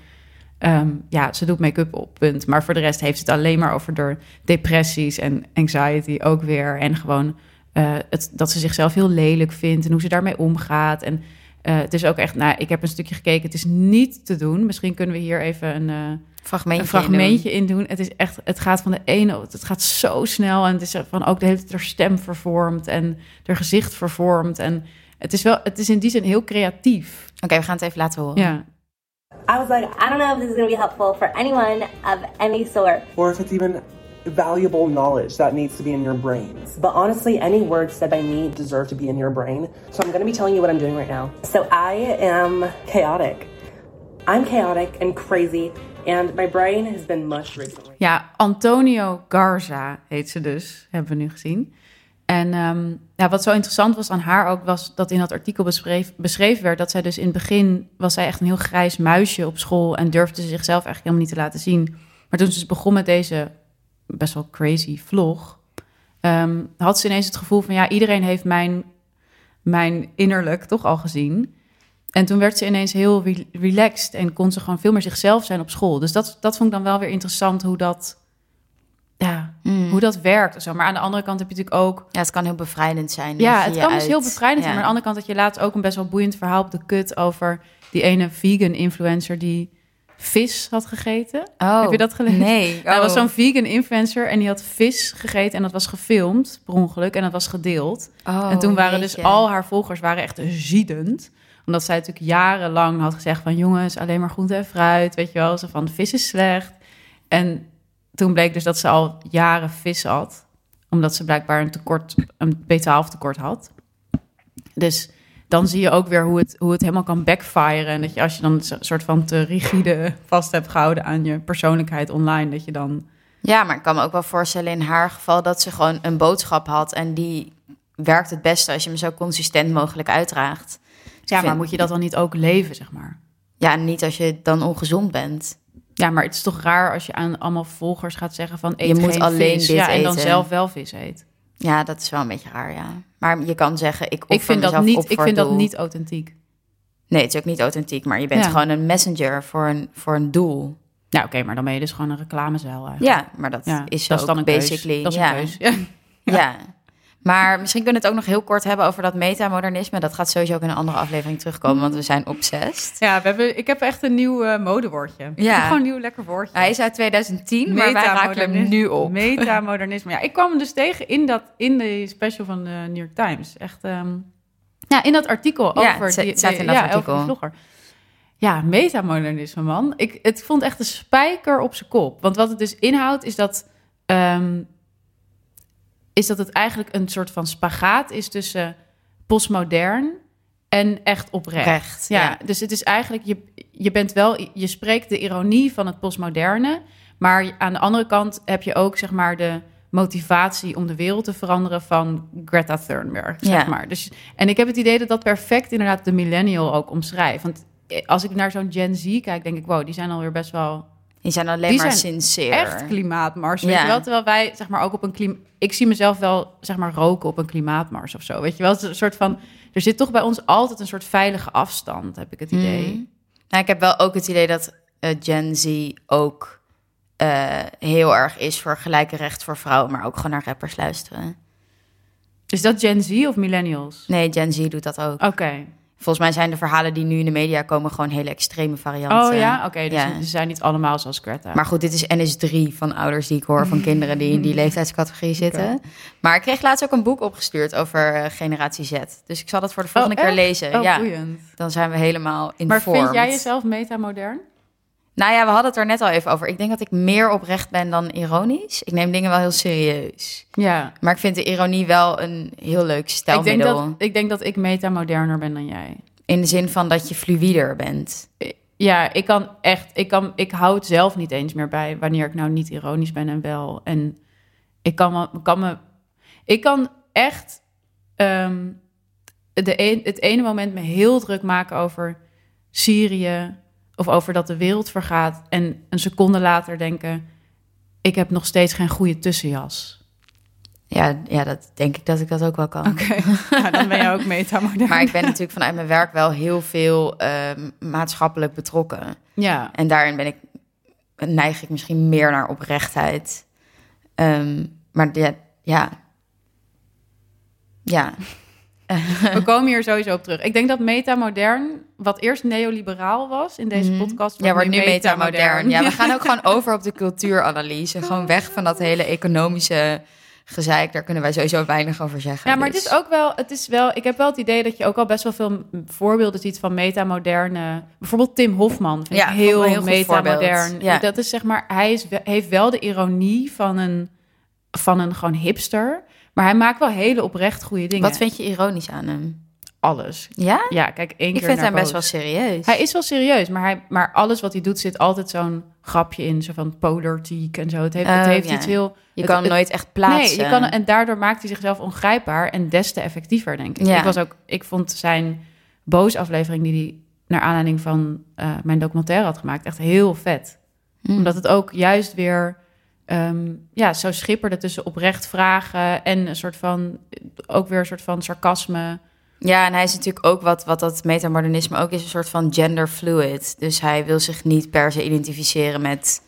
ehm, ja, ze doet make-up op, punt. Maar voor de rest heeft het alleen maar over de depressies en anxiety ook weer. En gewoon eh, het, dat ze zichzelf heel lelijk vindt en hoe ze daarmee omgaat. En eh, het is ook echt, nou, ik heb een stukje gekeken. Het is niet te doen. Misschien kunnen we hier even een, eh, Fragmentje. een fragmentje in doen. Het is echt, het gaat van de ene, het gaat zo snel en het is van ook de hele tijd haar stem vervormd en haar gezicht vervormd en het is wel, het is in die zin heel creatief. Oké, we gaan het even laten horen. Ja. I was like, I don't know if this is gonna be helpful for anyone of any sort. or if it's even valuable knowledge that needs to be in your brains. But honestly, any words said by me deserve to be in your brain. So I'm to be telling you what I'm doing right now. So I am chaotic. I'm chaotic and crazy, and my brain has been mushed recently. Ja, Antonio Garza heet ze dus, hebben we nu gezien. En ehm, ja, wat zo interessant was aan haar ook, was dat in dat artikel beschreef, beschreven werd dat zij dus in het begin was zij echt een heel grijs muisje op school en durfde ze zichzelf eigenlijk helemaal niet te laten zien. Maar toen ze dus begon met deze best wel crazy vlog, ehm, had ze ineens het gevoel van ja, iedereen heeft mijn, mijn innerlijk toch al gezien. En toen werd ze ineens heel re- relaxed en kon ze gewoon veel meer zichzelf zijn op school. Dus dat, dat vond ik dan wel weer interessant hoe dat, ja, Mm. hoe dat werkt. Zo. Maar aan de andere kant heb je natuurlijk ook. Ja, het kan heel bevrijdend zijn. Ja, het kan dus heel bevrijdend zijn. Maar aan de andere kant had je laatst ook een best wel boeiend verhaal op de kut over die ene vegan influencer die vis had gegeten. Oh, Heb je dat gelezen? Nee. *laughs* Er was Oh. zo'n vegan influencer en die had vis gegeten en dat was gefilmd per ongeluk en dat was gedeeld. Oh, en toen waren dus al haar volgers waren echt ziedend. Omdat zij natuurlijk jarenlang had gezegd van... jongens, alleen maar groente en fruit, weet je wel. Zo van, vis is slecht. En toen bleek dus dat ze al jaren vis had. Omdat ze blijkbaar een tekort, een B12 tekort had. Dus dan zie je ook weer hoe het, hoe het helemaal kan backfiren. En dat je als je dan een soort van te rigide vast hebt gehouden aan je persoonlijkheid online... dat je dan... Ja, maar ik kan me ook wel voorstellen in haar geval dat ze gewoon een boodschap had en die werkt het beste als je hem zo consistent mogelijk uitdraagt. Ja, maar vind- moet je dat dan niet ook leven, zeg maar? Ja, niet als je dan ongezond bent. Ja, maar het is toch raar als je aan allemaal volgers gaat zeggen van eet Je moet alleen vis. dit ja, en dan eten. zelf wel vis eet. Ja, dat is wel een beetje raar, ja. Maar je kan zeggen, ik Ik vind dat niet, op ik vind dat niet authentiek. Nee, het is ook niet authentiek, maar je bent Ja. gewoon een messenger voor een, voor een doel. Ja, oké, maar dan ben je dus gewoon een reclamezuil eigenlijk. Ja, maar dat Ja, is dat ook is dan een keus. basically. Dat is ja. een keus. *laughs* Ja. Ja. Maar misschien kunnen we het ook nog heel kort hebben over dat metamodernisme. Dat gaat sowieso ook in een andere aflevering terugkomen, want we zijn obsessed. Ja, we hebben, ik heb echt een nieuw eh, modewoordje. Ja. Gewoon een nieuw lekker woordje. Hij is uit 2010, maar wij raken hem nu op. *laughs* Metamodernisme. Ja, ik kwam hem dus tegen in, dat, in de special van de New York Times. Echt, ehm, ja, in dat artikel Ja, over, het sta- die, staat in dat ja, artikel. vlogger. Ja, metamodernisme, man. Ik het vond echt een spijker op zijn kop. Want wat het dus inhoudt, is dat, ehm, is dat het eigenlijk een soort van spagaat is tussen postmodern en echt oprecht. Recht, Ja, ja. dus het is eigenlijk, je, je bent wel, je spreekt de ironie van het postmoderne, Maar aan de andere kant heb je ook zeg maar de motivatie om de wereld te veranderen van Greta Thunberg. Zeg Ja. maar. Dus, en ik heb het idee dat dat perfect inderdaad de millennial ook omschrijft. Want als ik naar zo'n Gen Z kijk, denk ik, wow, die zijn alweer best wel Die zijn alleen Die maar zijn sincere. echt klimaatmars. Weet Ja. je wel? Terwijl wij, zeg maar, ook op een klim... Ik zie mezelf wel, zeg maar, roken op een klimaatmars of zo. Weet je wel? Het is een soort van... Er zit toch bij ons altijd een soort veilige afstand, heb ik het idee. Mhm. Nou, ik heb wel ook het idee dat eh, Gen Z ook eh, heel erg is voor gelijke recht voor vrouwen, maar ook gewoon naar rappers luisteren. Is dat Gen Z of millennials? Nee, Gen Z doet dat ook. Oké. Volgens mij zijn de verhalen die nu in de media komen gewoon hele extreme varianten. Oh ja? Oké, dus Ja. ze zijn niet allemaal zoals Greta. Maar goed, dit is NS3 van ouders die ik hoor, van kinderen die in die *laughs* leeftijdscategorie zitten. Maar ik kreeg laatst ook een boek opgestuurd over eh, generatie Z. Dus ik zal dat voor de volgende Oh, keer echt? lezen. Oh, ja, boeiend. dan zijn we helemaal in Maar vind jij jezelf metamodern? Nou ja, we hadden het er net al even over. Ik denk dat ik meer oprecht ben dan ironisch. Ik neem dingen wel heel serieus. Ja. Maar ik vind de ironie wel een heel leuk Ik denk, stijlmiddel. dat, ik denk dat ik metamoderner ben dan jij. In de zin van dat je fluider bent. Ja, ik kan echt, ik, kan, ik hou het zelf niet eens meer bij wanneer ik nou niet ironisch ben en wel. En ik kan kan me ik kan echt ehm, de een, het ene moment me heel druk maken over Syrië of over dat de wereld vergaat en een seconde later denken, ik heb nog steeds geen goede tussenjas. Ja, ja, dat denk ik dat ik dat ook wel kan. Oké, ja, *laughs* dan ben je ook metamodern. Maar ik ben natuurlijk vanuit mijn werk wel heel veel ehm, maatschappelijk betrokken. ja, En daarin ben ik, neig ik misschien meer naar oprechtheid. Ehm, maar ja, ja. Ja, *laughs* We komen hier sowieso op terug. Ik denk dat metamodern, wat eerst neoliberaal was in deze podcast, Mhm. ja wordt nu metamodern. Ja, we gaan ook *laughs* gewoon over op de cultuuranalyse. Gewoon weg van dat hele economische gezeik. Daar kunnen wij sowieso weinig over zeggen. Ja, maar Dus- het is ook wel, het is wel, ik heb wel het idee dat je ook al best wel veel voorbeelden ziet van metamoderne. Bijvoorbeeld Tim Hofman vind Ja, ik heel, heel metamodern. Ja. Dat is zeg maar, hij is, heeft wel de ironie van een, van een gewoon hipster, maar hij maakt wel hele oprecht goede dingen. Wat vind je ironisch aan hem? alles? Ja? Ja, kijk, één Ik keer vind hem best boos. wel serieus. Hij is wel serieus, maar, hij, maar alles wat hij doet zit altijd zo'n grapje in, zo van politiek en zo. Het heeft, het Oh, heeft ja. iets heel. je het- kan het- nooit echt plaatsen. Nee, je kan, en daardoor maakt hij zichzelf ongrijpbaar en des te effectiever, denk ik. Ja. Ik, was ook, ik vond zijn boos-aflevering die hij naar aanleiding van eh, mijn documentaire had gemaakt echt heel vet. Mm. Omdat het ook juist weer ehm, ja, zo schipperde tussen oprecht vragen en een soort van, ook weer een soort van sarcasme. Ja, en hij is natuurlijk ook wat, wat dat metamodernisme ook is, een soort van gender fluid. Dus hij wil zich niet per se identificeren met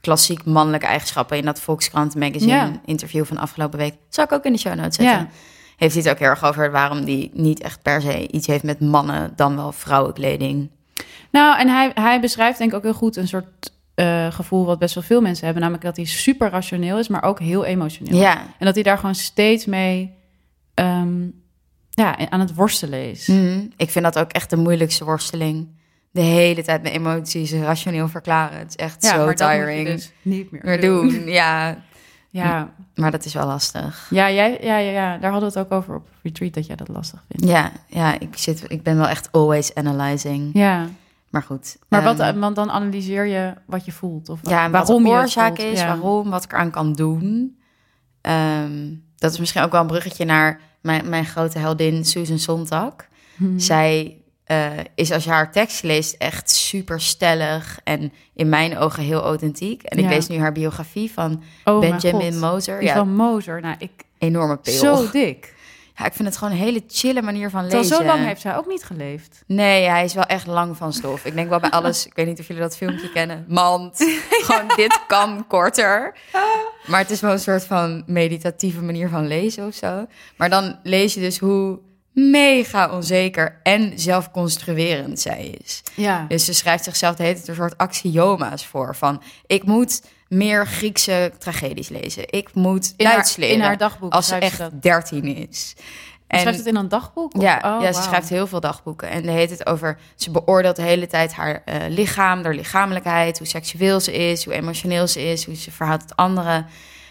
klassiek mannelijke eigenschappen. In dat Volkskrant magazine Ja. interview van afgelopen week, zal ik ook in de show notes zetten. Ja. Heeft hij het ook heel erg over waarom die niet echt per se iets heeft met mannen dan wel vrouwenkleding. Nou, en hij, hij beschrijft denk ik ook heel goed een soort eh, gevoel wat best wel veel mensen hebben. Namelijk dat hij super rationeel is, maar ook heel emotioneel. Ja. En dat hij daar gewoon steeds mee ehm, ja, aan het worstelen is. Mhm. Ik vind dat ook echt de moeilijkste worsteling. De hele tijd mijn emoties rationeel verklaren. Het is echt Ja, zo maar tiring. dus niet meer Weer doen. Ja, Ja, maar dat is wel lastig. ja, jij, ja, ja, ja, daar hadden we het ook over op retreat, dat jij dat lastig vindt. Ja, ja ik, zit, ik ben wel echt always analyzing. Ja, Maar goed. maar wat, ehm, want dan analyseer je wat je voelt. Of ja, waarom wat de oorzaak voelt. is, Ja. waarom, wat ik eraan kan doen. Ehm, dat is misschien ook wel een bruggetje naar mijn, mijn grote heldin Susan Sontag. Mhm. Zij eh, is als je haar tekst leest echt super stellig en in mijn ogen heel authentiek. En ik Ja. lees nu haar biografie van Oh Benjamin. Moser. Die Ja, van Moser. Nou, ik, enorme pil. zo dik. Ja, ik vind het gewoon een hele chille manier van lezen. zo lang heeft zij ook niet geleefd. Nee, hij is wel echt lang van stof. Ik denk wel bij alles, ik weet niet of jullie dat filmpje kennen. Mand. *laughs* Gewoon, dit kan korter. Maar het is wel een soort van meditatieve manier van lezen of zo. Maar dan lees je dus hoe mega onzeker en zelfconstruerend zij is. Ja. Dus ze schrijft zichzelf de hele tijd een soort axioma's voor. Van, ik moet meer Griekse tragedies lezen. Ik moet In haar- Duits leren. in haar dagboek Als ze echt. 13 is. En Schrijft het in een dagboek? Of- ja, Oh, ja, ze schrijft heel veel dagboeken. En de heet het over. Ze beoordeelt de hele tijd haar eh, lichaam, haar lichamelijkheid, hoe seksueel ze is, hoe emotioneel ze is, hoe ze verhoudt tot anderen.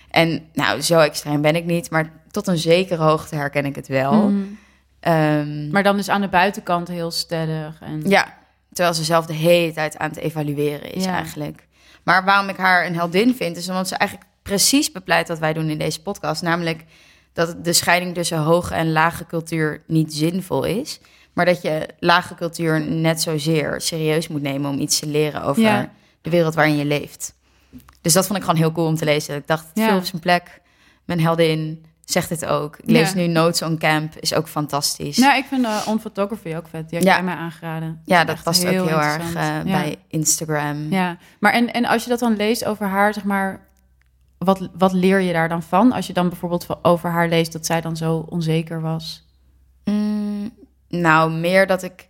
En nou, zo extreem ben ik niet, maar tot een zekere hoogte herken ik het wel. Mhm. Ehm, Maar dan is aan de buitenkant heel stellig. En... ja, terwijl ze zelf de hele tijd aan het evalueren is Ja. eigenlijk. Maar waarom ik haar een heldin vind, is omdat ze eigenlijk precies bepleit wat wij doen in deze podcast. Namelijk dat de scheiding tussen hoge en lage cultuur niet zinvol is. Maar dat je lage cultuur net zozeer serieus moet nemen om iets te leren over Ja. de wereld waarin je leeft. Dus dat vond ik gewoon heel cool om te lezen. Ik dacht, Ja. veel op zijn plek. Mijn heldin zegt dit ook. Ik lees Ja. nu Notes on Camp, is ook fantastisch. Nou, ik vind uh, On Photography ook vet. Die had Ja. jij mij aangeraden. ja, dat echt past ook heel erg eh, Ja. bij Instagram. Ja, maar en, en als je dat dan leest over haar, zeg maar, wat, wat leer je daar dan van? Als je dan bijvoorbeeld over haar leest dat zij dan zo onzeker was. Mm, nou, meer dat ik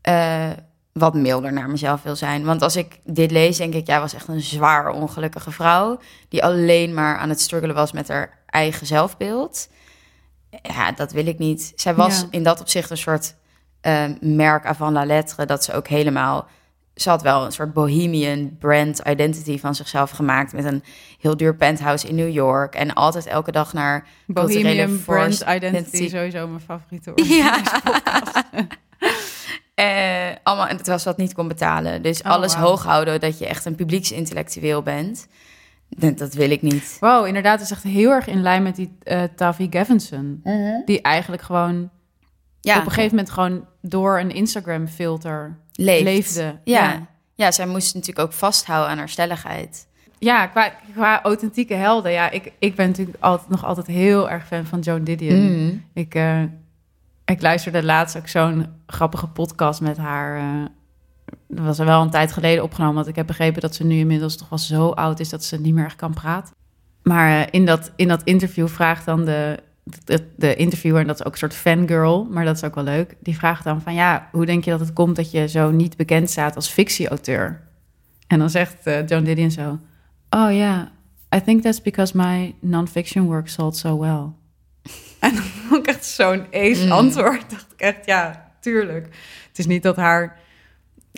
eh, wat milder naar mezelf wil zijn. Want als ik dit lees, denk ik, jij was echt een zwaar ongelukkige vrouw. Die alleen maar aan het struggelen was met haar eigen zelfbeeld. Ja, dat wil ik niet. Zij was Ja. in dat opzicht een soort eh, merk avant la lettre. Dat ze ook helemaal... Ze had wel een soort bohemian brand identity van zichzelf gemaakt. Met een heel duur penthouse in New York. En altijd elke dag naar Bohemian Brand Identity, sowieso mijn favoriete *laughs* woord. Ja. *laughs* Eh, allemaal, en terwijl ze dat niet kon betalen. Dus Oh, alles wauw. hoog houden dat je echt een publieksintellectueel bent. Dat, dat wil ik niet. Wow, inderdaad, het is echt heel erg in lijn met die eh Tavi Gavinson. Die eigenlijk gewoon Ja, op een gegeven moment gewoon door een Instagram filter leeft. leefde. Ja. Ja. ja. zij moest natuurlijk ook vasthouden aan haar stelligheid. Ja, qua, qua authentieke helden. Ja, ik, ik ben natuurlijk altijd, nog altijd heel erg fan van Joan Didion. Mm. Ik, eh, ik luisterde laatst ook zo'n grappige podcast met haar. Dat was er wel een tijd geleden opgenomen. Want ik heb begrepen dat ze nu inmiddels toch wel zo oud is dat ze niet meer echt kan praten. Maar eh, in, dat, in dat interview vraagt dan de, de, de interviewer, en dat is ook een soort fangirl, maar dat is ook wel leuk. Die vraagt dan van ja, hoe denk je dat het komt dat je zo niet bekend staat als fictieauteur? En dan zegt eh, Joan Didion zo: Oh ja, I think that's because my non-fiction work sold so well. *laughs* En dan vond ik echt zo'n ace Mm. antwoord. Dacht ik echt, ja, tuurlijk. Het is niet dat haar,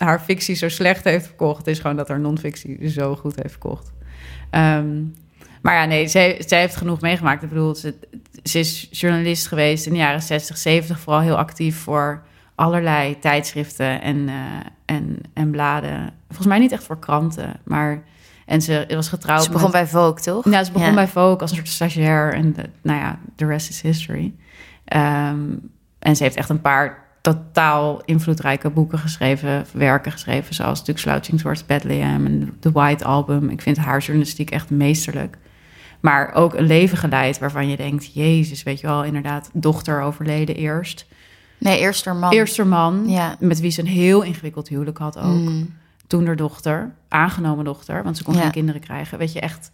haar fictie zo slecht heeft verkocht. Het is gewoon dat haar non-fictie zo goed heeft verkocht. Ehm, maar ja, nee, zij, zij heeft genoeg meegemaakt. Ik bedoel, ze, ze is journalist geweest in de jaren 60, 70. Vooral heel actief voor allerlei tijdschriften en, eh, en, en bladen. Volgens mij niet echt voor kranten, maar... En ze was getrouwd Ze begon met- bij Vogue, toch? ja, ze begon Ja. bij Vogue als een soort stagiair. En de, nou ja, the rest is history. Ehm, en ze heeft echt een paar totaal invloedrijke boeken geschreven, werken geschreven, zoals natuurlijk Slouching Towards Bethlehem en The White Album. Ik vind haar journalistiek echt meesterlijk. Maar ook een leven geleid waarvan je denkt, jezus, weet je wel, inderdaad, dochter overleden eerst. Nee, eerst haar man. Eerst haar man, Ja. met wie ze een heel ingewikkeld huwelijk had ook Mm. toen haar dochter, aangenomen dochter, want ze kon Ja. geen kinderen krijgen. Weet je, echt,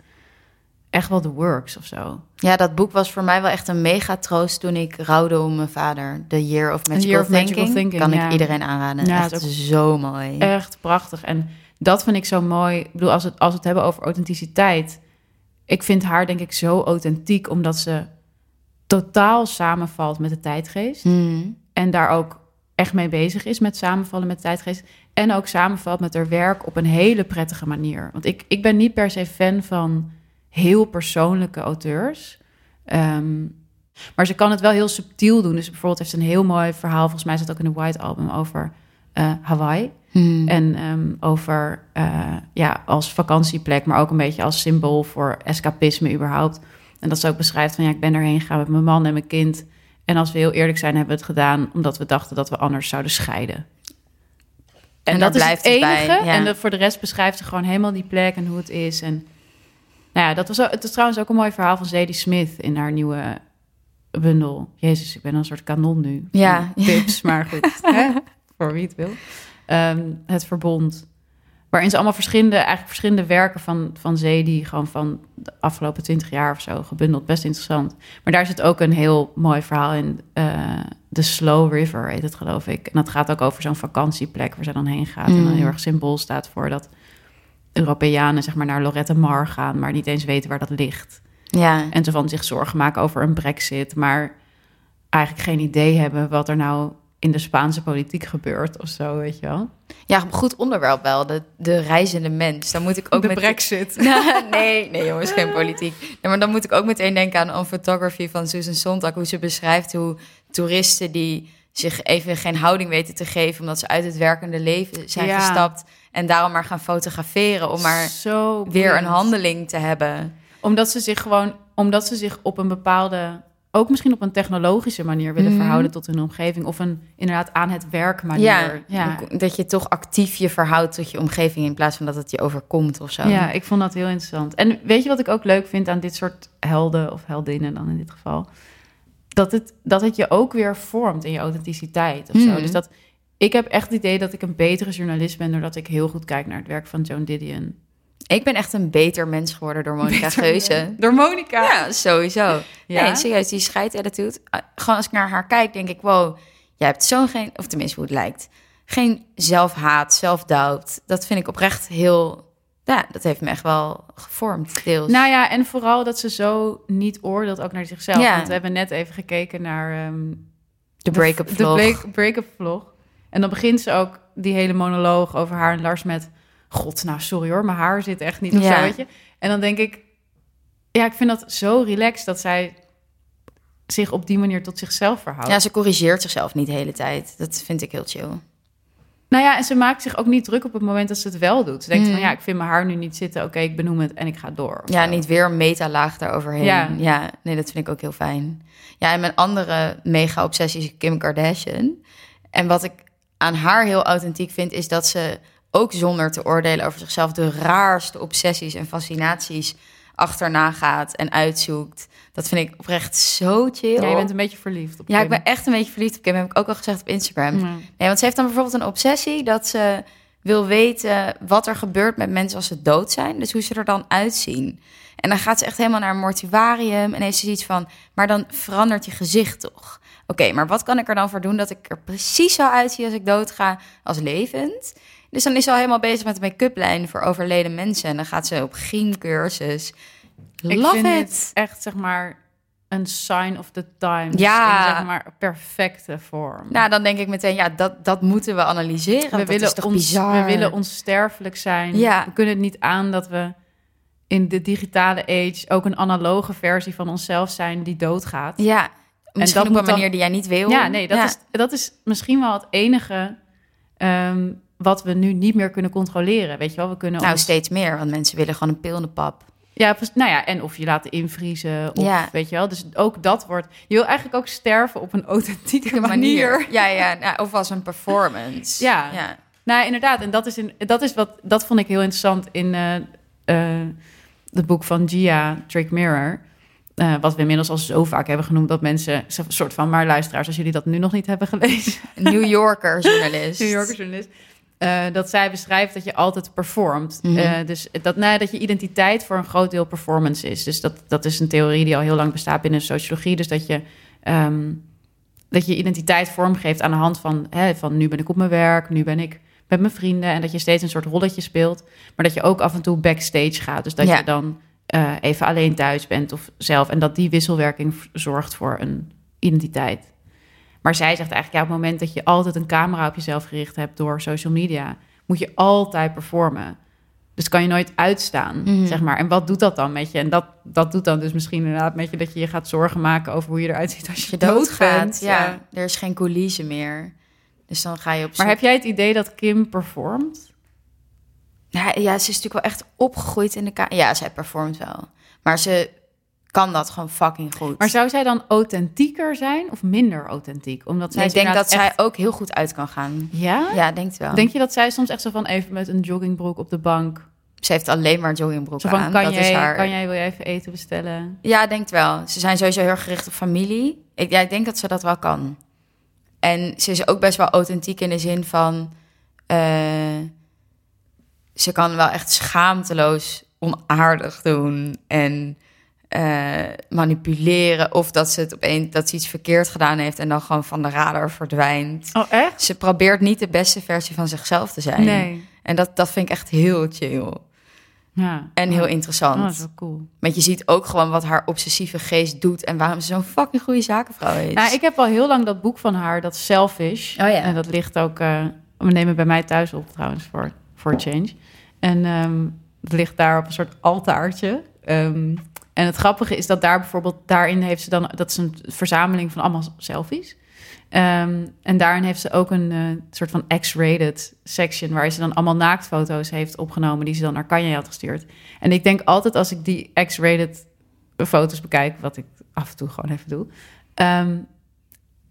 echt wel de works of zo. Ja, dat boek was voor mij wel echt een mega troost toen ik rouwde om mijn vader. The Year of Magical, Year of Thinking. Magical Thinking, Kan ja. ik iedereen aanraden. Ja, echt het is zo mooi. Echt prachtig. En dat vind ik zo mooi. Ik bedoel, als, het, als we het hebben over authenticiteit. Ik vind haar denk ik zo authentiek, omdat ze totaal samenvalt met de tijdgeest. Mm. En daar ook echt mee bezig is met samenvallen met de tijdgeest. En ook samenvalt met haar werk op een hele prettige manier. Want ik, ik ben niet per se fan van heel persoonlijke auteurs. Ehm, maar ze kan het wel heel subtiel doen. Dus bijvoorbeeld heeft ze een heel mooi verhaal. Volgens mij het ook in de White Album over eh, Hawaii. Mm. En ehm, over eh, ja, als vakantieplek, maar ook een beetje als symbool voor escapisme überhaupt. En dat ze ook beschrijft van ja, ik ben erheen gegaan met mijn man en mijn kind. En als we heel eerlijk zijn, hebben we het gedaan omdat we dachten dat we anders zouden scheiden. En, dat is het blijft het bij, enige. ja. En de- voor de rest beschrijft ze gewoon helemaal die plek en hoe het is. En nou ja, dat was het is trouwens ook een mooi verhaal van Zadie Smith in haar nieuwe bundel. Jezus, ik ben een soort kanon nu. Ja. Tips, maar goed. *laughs* hè? Voor wie het wil. Ehm, het verbond. Waarin ze allemaal verschillende, eigenlijk verschillende werken van, van Zadie... gewoon van de afgelopen twintig jaar of zo gebundeld. Best interessant. Maar daar zit ook een heel mooi verhaal in. eh The Slow River heet het, geloof ik. En dat gaat ook over zo'n vakantieplek waar ze dan heen gaat. En dan Mm. heel erg symbool staat voor dat Europeanen zeg maar, naar Lorette Mar gaan... maar niet eens weten waar dat ligt. Ja. En ze van zich zorgen maken over een brexit, maar eigenlijk geen idee hebben wat er nou in de Spaanse politiek gebeurt of zo, weet je wel. ja, goed onderwerp wel. De, de reizende mens. Dan moet ik ook de met brexit. *laughs* nee, nee jongens, geen politiek. Nee, maar dan moet ik ook meteen denken aan On Photography van Susan Sontag. Hoe ze beschrijft hoe toeristen die zich even geen houding weten te geven... omdat ze uit het werkende leven zijn Ja. gestapt... En daarom maar gaan fotograferen om maar Zo weer een handeling te hebben. Omdat ze zich gewoon, omdat ze zich op een bepaalde, ook misschien op een technologische manier willen Mhm. verhouden tot hun omgeving. Of een inderdaad aan het werk manier. Ja, ja. dat je toch actief je verhoudt tot je omgeving in plaats van dat het je overkomt of zo. Ja, ik vond dat heel interessant. En weet je wat ik ook leuk vind aan dit soort helden of heldinnen dan in dit geval? Dat het, dat het je ook weer vormt in je authenticiteit of zo. Mhm. Dus dat ik heb echt het idee dat ik een betere journalist ben doordat ik heel goed kijk naar het werk van Joan Didion. Ik ben echt een beter mens geworden door Monica Geuze. Door Monica. Ja, sowieso. Ja? Nee, serieus, die scheidattitude. Uh, Gewoon als ik naar haar kijk, denk ik, wow, jij hebt zo'n geen, of tenminste hoe het lijkt, geen zelfhaat, zelfdoubt. Dat vind ik oprecht heel, ja, dat heeft me echt wel gevormd, deels. Nou ja, en vooral dat ze zo niet oordeelt ook naar zichzelf. Ja. Want we hebben net even gekeken naar ehm, de break-up de vlog. break- break-up vlog. En dan begint ze ook die hele monoloog over haar en Lars met... God, nou sorry hoor, mijn haar zit echt niet of Ja. zo, weet je. En dan denk ik... Ja, ik vind dat zo relaxed dat zij zich op die manier tot zichzelf verhoudt. Ja, ze corrigeert zichzelf niet de hele tijd. Dat vind ik heel chill. Nou ja, en ze maakt zich ook niet druk op het moment dat ze het wel doet. Ze denkt Mm. van, ja, ik vind mijn haar nu niet zitten. Oké, ik benoem het en ik ga door. Ja, zo. niet weer een metalaag daaroverheen. Ja. Ja. nee, dat vind ik ook heel fijn. Ja, en mijn andere mega-obsessie is Kim Kardashian. En wat ik aan haar heel authentiek vind, is dat ze ook zonder te oordelen over zichzelf de raarste obsessies en fascinaties achterna gaat en uitzoekt. Dat vind ik oprecht zo chill. Ja, je bent een beetje verliefd op Ja, ik Kim. ben echt een beetje verliefd op Kim. Heb ik ook al gezegd op Instagram. Ja. Nee, want ze heeft dan bijvoorbeeld een obsessie dat ze wil weten wat er gebeurt met mensen als ze dood zijn. Dus hoe ze er dan uitzien. En dan gaat ze echt helemaal naar een mortuarium en heeft ze iets van, maar dan verandert je gezicht toch? Oké, maar wat kan ik er dan voor doen dat ik er precies zo uitzie als ik doodga als levend? Dus dan is ze al helemaal bezig met de make-up lijn voor overleden mensen. En dan gaat ze op griemcursus. Ik Love vind it. het echt, zeg maar, een sign of the times. Ja. In, zeg maar, perfecte vorm. Nou, dan denk ik meteen, ja, dat, dat moeten we analyseren. we, dat willen is toch ons, bizar. we willen onsterfelijk zijn. Ja. We kunnen het niet aan dat we in de digitale age ook een analoge versie van onszelf zijn die doodgaat. Ja, misschien dat op een dan- manier die jij niet wil. Ja, nee, dat, Ja. Is, dat is misschien wel het enige ehm, wat we nu niet meer kunnen controleren. Weet je wel, we kunnen Nou, ons- steeds meer, want mensen willen gewoon een pil in de pap. Ja, nou ja, en of je laten invriezen. Of, Ja. weet je wel. Dus ook dat wordt. Je wil eigenlijk ook sterven op een *laughs* authentieke manier. Ja, ja, nou, of als een performance. Ja. ja. Nou, inderdaad. En dat is, in, dat is wat. Dat vond ik heel interessant in eh eh, het boek van Gia, Trick Mirror. Eh, wat we inmiddels al zo vaak hebben genoemd dat mensen. Een soort van. Maar luisteraars, als jullie dat nu nog niet hebben gelezen. New Yorker journalist. *laughs* New Yorker journalist. eh, dat zij beschrijft dat je altijd performt. Mhm. Eh, dus dat, nou, dat je identiteit voor een groot deel performance is. Dus dat, dat is een theorie die al heel lang bestaat binnen de sociologie. Dus dat je, ehm, dat je identiteit vormgeeft aan de hand van, hè, van nu ben ik op mijn werk, nu ben ik met mijn vrienden. En dat je steeds een soort rolletje speelt. Maar dat je ook af en toe backstage gaat. Dus dat Ja. je dan eh, even alleen thuis bent of zelf. En dat die wisselwerking zorgt voor een identiteit. Maar zij zegt eigenlijk, ja, op het moment dat je altijd een camera op jezelf gericht hebt door social media, moet je altijd performen. Dus kan je nooit uitstaan, Mhm. zeg maar. En wat doet dat dan met je? En dat, dat doet dan dus misschien inderdaad met je dat je je gaat zorgen maken over hoe je eruit ziet als je, je dood doodgaat, bent. ja, er is geen coulisse meer. Dus dan ga je op Maar heb jij het idee dat Kim performt? Ja, ja, ze is natuurlijk wel echt opgegroeid in de kamer. Ja, zij performt wel. Maar ze kan dat gewoon fucking goed. Maar zou zij dan authentieker zijn of minder authentiek? Omdat zij Nee, ik is denk dat zij ook heel goed uit kan gaan. Ja? Ja, denk het wel. Denk je dat zij soms echt zo van even met een joggingbroek op de bank... Ze heeft alleen maar joggingbroek aan. kan, dat is jij, haar... kan jij, wil je even eten bestellen? Ja, denk wel. Ze zijn sowieso heel erg gericht op familie. Ik, ja, ik denk dat ze dat wel kan. En ze is ook best wel authentiek in de zin van... eh, ze kan wel echt schaamteloos onaardig doen en eh, manipuleren. Of dat ze, het opeens, dat ze iets verkeerd gedaan heeft en dan gewoon van de radar verdwijnt. Oh, echt? Ze probeert niet de beste versie van zichzelf te zijn. Nee. En dat, dat vind ik echt heel chill. Ja. En heel Oh, interessant. dat is wel cool. Want je ziet ook gewoon wat haar obsessieve geest doet en waarom ze zo'n fucking goede zakenvrouw is. Nou, ik heb al heel lang dat boek van haar, dat Selfish. Oh ja. En dat ligt ook... eh, we nemen bij mij thuis op trouwens, voor, voor Change. En ehm het ligt daar op een soort altaartje. Ehm, en het grappige is dat daar bijvoorbeeld... Daarin heeft ze dan... Dat is een verzameling van allemaal selfies. Ehm, en daarin heeft ze ook een eh, soort van X-rated section... waar ze dan allemaal naaktfoto's heeft opgenomen... die ze dan naar Kanye had gestuurd. En ik denk altijd als ik die X-rated foto's bekijk... wat ik af en toe gewoon even doe...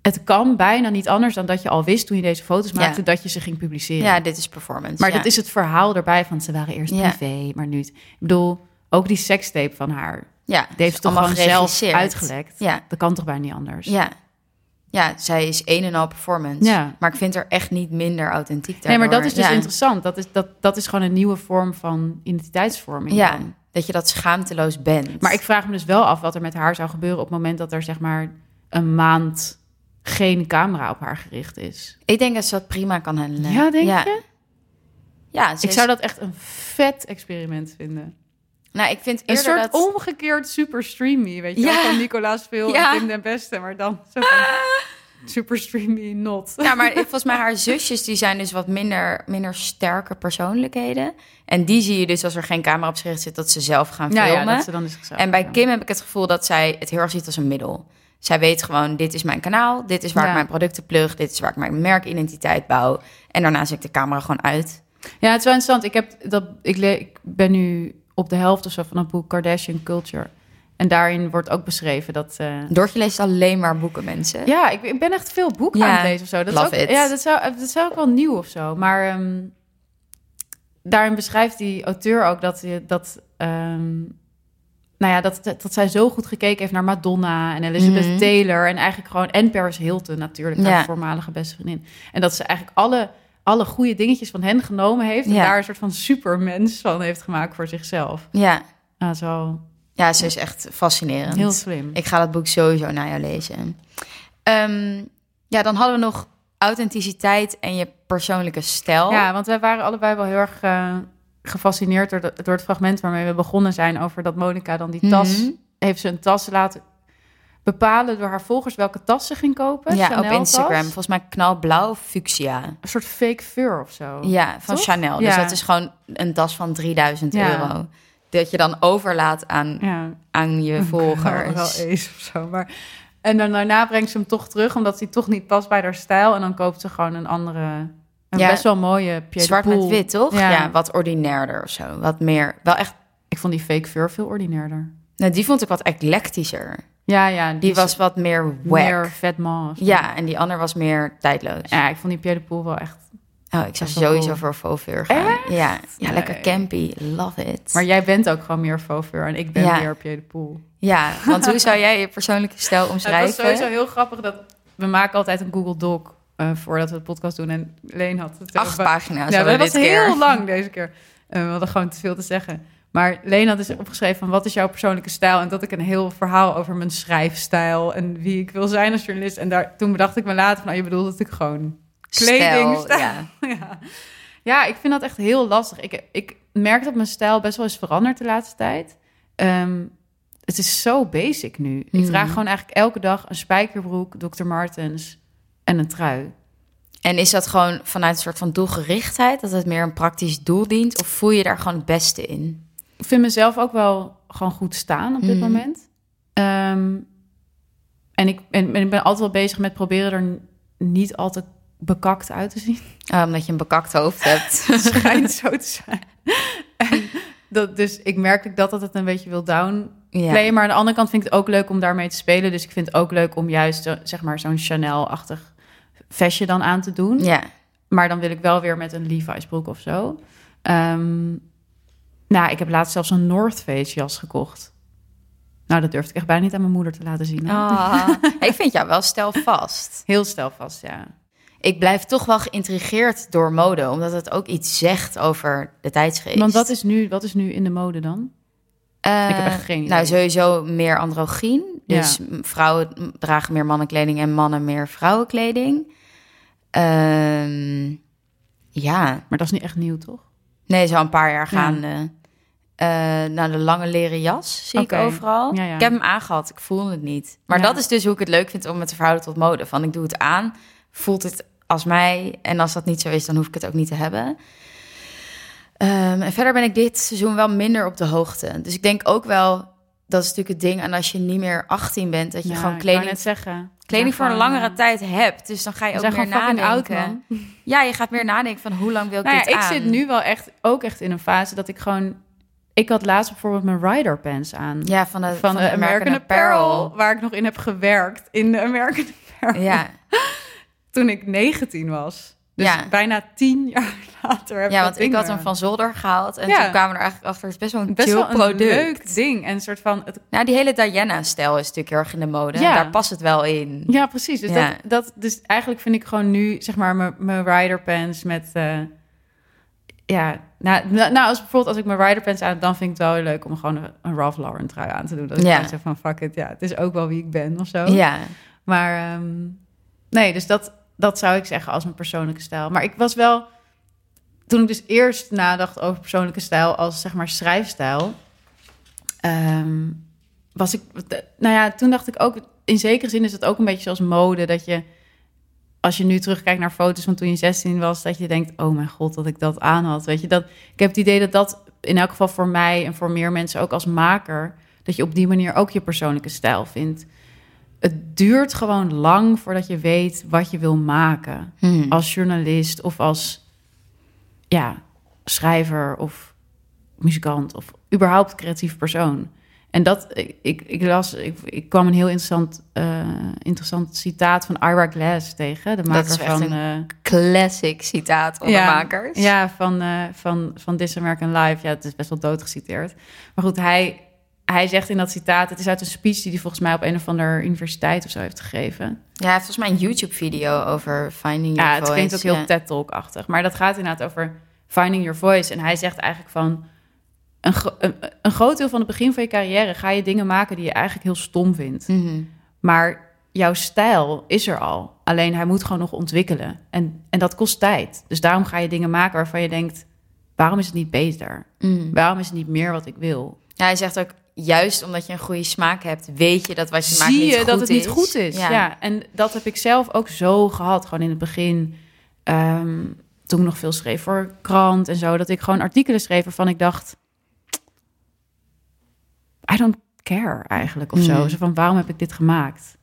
het kan bijna niet anders dan dat je al wist toen je deze foto's maakte... Ja. dat je ze ging publiceren. Ja, dit is performance. Maar ja. dat is het verhaal erbij van ze waren eerst Ja. privé, maar nu... Ik bedoel, ook die sekstape van haar... Ja, Die heeft ze toch gewoon zelf uitgelekt? Ja. Dat kan toch bijna niet anders? Ja. Ja, zij is een en al performance. Ja. Maar ik vind er echt niet minder authentiek Nee, maar dat daardoor. is dus interessant. Dat is, dat, dat is gewoon een nieuwe vorm van identiteitsvorming. Ja, dan. dat je dat schaamteloos bent. Maar ik vraag me dus wel af wat er met haar zou gebeuren... op het moment dat er zeg maar een maand geen camera op haar gericht is. Ik denk dat ze dat prima kan handelen. Ja, denk ja. je? Ja, ze Ik is- zou dat echt een vet experiment vinden. Nou, ik vind Een soort dat... omgekeerd super streamy, weet je Ja. wel, van Nicolaas Veel Ja. en Tim den Beste, maar dan zo van super streamy not. Ja, maar volgens mij haar zusjes die zijn dus wat minder, minder sterke persoonlijkheden. En die zie je dus als er geen camera op zich zit, dat ze zelf gaan filmen. ja, dat ze dan zichzelf en bij. Kim heb ik het gevoel dat zij het heel erg ziet als een middel. Zij weet gewoon, dit is mijn kanaal, dit is waar Ja. ik mijn producten plug, dit is waar ik mijn merkidentiteit bouw. En daarna zet ik de camera gewoon uit. Ja, het is wel interessant. Ik, heb dat, ik, le- ik ben nu op de helft of zo van het boek Kardashian Culture. En daarin wordt ook beschreven dat... eh, Doortje leest alleen maar boeken, mensen. ja, ik, ik ben echt veel boeken Ja, aan het lezen of zo. Dat is ook, it. Ja, dat zou, dat zou ook wel nieuw of zo. Maar ehm, daarin beschrijft die auteur ook dat... je- dat ehm, nou ja, dat, dat, dat zij zo goed gekeken heeft naar Madonna en Elizabeth Mhm. Taylor... en eigenlijk gewoon... en Paris Hilton natuurlijk, haar Ja. voormalige beste vriendin. En dat ze eigenlijk alle, alle goede dingetjes van hen genomen heeft... en Ja. daar een soort van supermens van heeft gemaakt voor zichzelf. Ja, Nou, zo ja ze is echt fascinerend. heel slim. Ik ga dat boek sowieso naar jou lezen. Ehm, ja, dan hadden we nog authenticiteit en je persoonlijke stijl. Ja, want wij waren allebei wel heel erg eh, gefascineerd door, door het fragment waarmee we begonnen zijn over dat Monica dan die tas Mhm. heeft ze een tas laten bepalen door haar volgers welke tas ze ging kopen. Ja, Chanel op Instagram. tas. Volgens mij knalblauw fuchsia. Een soort fake fur of zo. Ja, van Toch? Chanel. Dus dat is gewoon een tas van 3000 Ja. euro. Dat je dan overlaat aan, Ja. aan je Wel volgers. Ace of zo. Maar... En dan daarna brengt ze hem toch terug, omdat hij toch niet past bij haar stijl. En dan koopt ze gewoon een andere, een Ja. best wel mooie Pierre Zwart de Poel. met wit, toch? Ja. Ja. wat ordinairder of zo. Wat meer, wel echt... Ik vond die fake fur veel ordinairder. Nou, die vond ik wat eclectischer. Ja, ja. Die was wat meer wack. meer vet man. Ja, en die ander was meer tijdloos. Ja, ik vond die Pierre de Poel wel echt Oh, ik zou sowieso cool. voor faux fur gaan. Ja, ja lekker Nee. campy. Love it. Maar jij bent ook gewoon meer faux fur en ik ben Ja. meer Pierre de Poel. Ja, want hoe zou jij je persoonlijke stijl *laughs* Het omschrijven? was sowieso heel grappig dat we maken altijd een Google Doc eh, voordat we de podcast doen. En Leen had het Acht pagina's Ja, dat was keer. heel lang deze keer. Eh, we hadden gewoon te veel te zeggen. Maar Leen had dus opgeschreven van wat is jouw persoonlijke stijl? En dat ik een heel verhaal over mijn schrijfstijl en wie ik wil zijn als journalist. En daar, toen bedacht ik me later van, nou, je bedoelt natuurlijk gewoon kleding. Stijl, ja. *laughs* ja. ja, ik vind dat echt heel lastig. Ik, ik merk dat mijn stijl best wel is veranderd de laatste tijd. Ehm, het is zo basic nu. Ik Mhm. draag gewoon eigenlijk elke dag een spijkerbroek, Dr. Martens en een trui. En is dat gewoon vanuit een soort van doelgerichtheid, dat het meer een praktisch doel dient? Of voel je daar gewoon het beste in? Ik vind mezelf ook wel gewoon goed staan op dit Mhm. moment. Ehm, en, ik, en, en ik ben altijd wel bezig met proberen er niet al te bekakt uit te zien. Ah, omdat je een bekakt hoofd hebt. *laughs* Het schijnt zo te zijn. En dat, dus ik merk dat dat het een beetje wil downplayen. ja. Maar aan de andere kant vind ik het ook leuk om daarmee te spelen. Dus ik vind het ook leuk om juist zeg maar, zo'n Chanel-achtig vestje dan aan te doen. ja. Maar dan wil ik wel weer met een Levi's broek of zo. Ehm, nou, ik heb laatst zelfs een North Face jas gekocht. Nou, dat durfde ik echt bijna niet aan mijn moeder te laten zien. Ah, *laughs* ik vind jou wel stijlvast. Heel stijlvast, ja. Ik blijf toch wel geïntrigeerd door mode, omdat het ook iets zegt over de tijdsgeest. Want wat is, nu, wat is nu in de mode dan? Eh, Ik heb echt geen idee. Nou, sowieso meer androgyn. Dus Ja. vrouwen dragen meer mannenkleding en mannen meer vrouwenkleding. Ehm, ja, Maar dat is niet echt nieuw, toch? nee, zo een paar jaar Ja. gaande. Eh nou, de lange leren jas zie ik overal. Ja, ja. Ik heb hem aangehad, ik voel het niet. Maar Ja. dat is dus hoe ik het leuk vind om het te verhouden tot mode. Van ik doe het aan, voelt het als mij. En als dat niet zo is, dan hoef ik het ook niet te hebben. Ehm, en verder ben ik dit seizoen wel minder op de hoogte. Dus ik denk ook wel, dat is natuurlijk het ding. En als je niet meer 18 bent, dat je Ja, gewoon kleding net zeggen. kleding voor een langere eh, tijd hebt. Dus dan ga je ook meer oud, nadenken. man. *laughs* ja, je gaat meer nadenken van hoe lang wil ik Nou ja, ik aan? zit nu wel echt, ook echt in een fase dat ik gewoon... Ik had laatst bijvoorbeeld mijn rider pants aan. Ja, van de, van, de American, Apparel, waar ik nog in heb gewerkt. In de American Apparel. Ja, *laughs* Toen ik 19 was. Dus Ja. bijna tien jaar *laughs* later heb ja want ik had hem van zolder gehaald. En Ja. toen kwamen we er eigenlijk achter, het is best wel een Best chill wel een product. leuk ding. En een soort van... Het, Nou, die hele Diana-stijl is natuurlijk heel erg in de mode. Ja. Daar past het wel in. ja, precies. Dus, Ja. Dat, dat, dus eigenlijk vind ik gewoon nu, zeg maar, mijn- mijn rider pants met... eh, ja, nou, nou, als bijvoorbeeld als ik mijn rider pants aan heb, dan vind ik het wel heel leuk om gewoon een, een Ralph Lauren trui aan te doen. Dat ik Ja. gewoon zeg van, fuck it, ja, het is ook wel wie ik ben of zo. Ja. Maar ehm, nee, dus dat, dat zou ik zeggen als mijn persoonlijke stijl. Maar ik was wel, toen ik dus eerst nadacht over persoonlijke stijl als zeg maar schrijfstijl, ehm, was ik, nou ja, toen dacht ik ook, in zekere zin is het ook een beetje zoals mode, dat je, als je nu terugkijkt naar foto's van toen je 16 was, dat je denkt, oh mijn god, dat ik dat aan had. Weet je, dat, ik heb het idee dat dat in elk geval voor mij en voor meer mensen ook als maker, dat je op die manier ook je persoonlijke stijl vindt het duurt gewoon lang voordat je weet wat je wil maken. Hmm. Als journalist of als ja, schrijver of muzikant of überhaupt creatief persoon. En dat, ik, ik, ik las, ik, ik kwam een heel interessant, eh, interessant citaat van Ira Glass tegen, de maker is van... een eh, Classic citaat onder ja, makers. Ja, van, eh, van, van This American Life. Ja, het is best wel doodgeciteerd. Maar goed, hij, hij zegt in dat citaat... Het is uit een speech die hij volgens mij op een of andere universiteit of zo heeft gegeven. Ja, volgens mij een YouTube-video over Finding Your Ja, het Voice. klinkt ook heel ja. TED-talk-achtig. Maar dat gaat inderdaad over finding your voice. En hij zegt eigenlijk van... Een, een groot deel van het begin van je carrière... ga je dingen maken die je eigenlijk heel stom vindt. Mhm. Maar jouw stijl is er al. Alleen hij moet gewoon nog ontwikkelen. En, en dat kost tijd. Dus daarom ga je dingen maken waarvan je denkt... waarom is het niet beter? Mhm. Waarom is het niet meer wat ik wil? Ja, hij zegt ook, juist omdat je een goede smaak hebt, weet je dat wat je maakt niet je goed dat het niet is. goed is? Ja. en dat heb ik zelf ook zo gehad. Gewoon in het begin, ehm, toen ik nog veel schreef voor krant en zo... dat ik gewoon artikelen schreef waarvan ik dacht... I don't care eigenlijk of zo. Mm. Zo van, waarom heb ik dit gemaakt?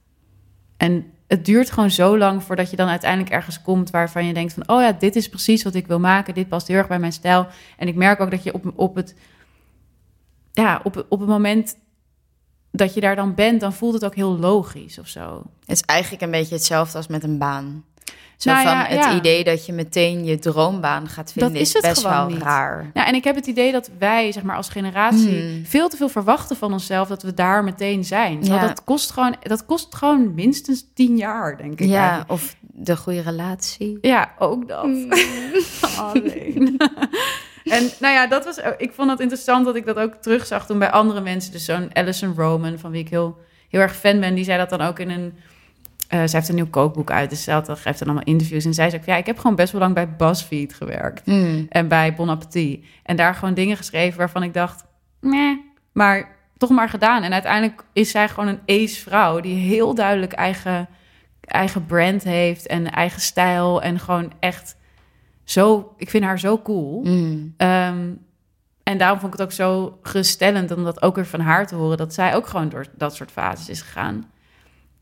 En het duurt gewoon zo lang voordat je dan uiteindelijk ergens komt... waarvan je denkt van, oh ja, dit is precies wat ik wil maken. Dit past heel erg bij mijn stijl. En ik merk ook dat je op, op het... Ja, op, op het moment dat je daar dan bent... dan voelt het ook heel logisch of zo. Het is eigenlijk een beetje hetzelfde als met een baan. Zo Nou van ja, het ja. idee dat je meteen je droombaan gaat vinden, Dat is, best wel niet. raar. Ja, en ik heb het idee dat wij, zeg maar, als generatie Hmm. veel te veel verwachten van onszelf dat we daar meteen zijn. Ja. dat kost gewoon, dat kost gewoon minstens tien jaar, denk ik. Ja, eigenlijk. of de goede relatie. ja, ook dat. *laughs* Alleen. *laughs* en nou ja, dat was. Ik vond het interessant dat ik dat ook terugzag toen bij andere mensen. Dus zo'n Alison Roman, van wie ik heel, heel erg fan ben, die zei dat dan ook in een. eh zij heeft een nieuw kookboek uit, dus ze had- geeft dan allemaal interviews. En zij zei ook, ja, ik heb gewoon best wel lang bij BuzzFeed gewerkt Hmm. en bij Bon Appetit. En daar gewoon dingen geschreven waarvan ik dacht, meh, maar toch maar gedaan. En uiteindelijk is zij gewoon een ace vrouw die heel duidelijk eigen, eigen brand heeft en eigen stijl. En gewoon echt zo, ik vind haar zo cool. Hmm. Ehm, en daarom vond ik het ook zo geruststellend om dat ook weer van haar te horen, dat zij ook gewoon door dat soort fases is gegaan.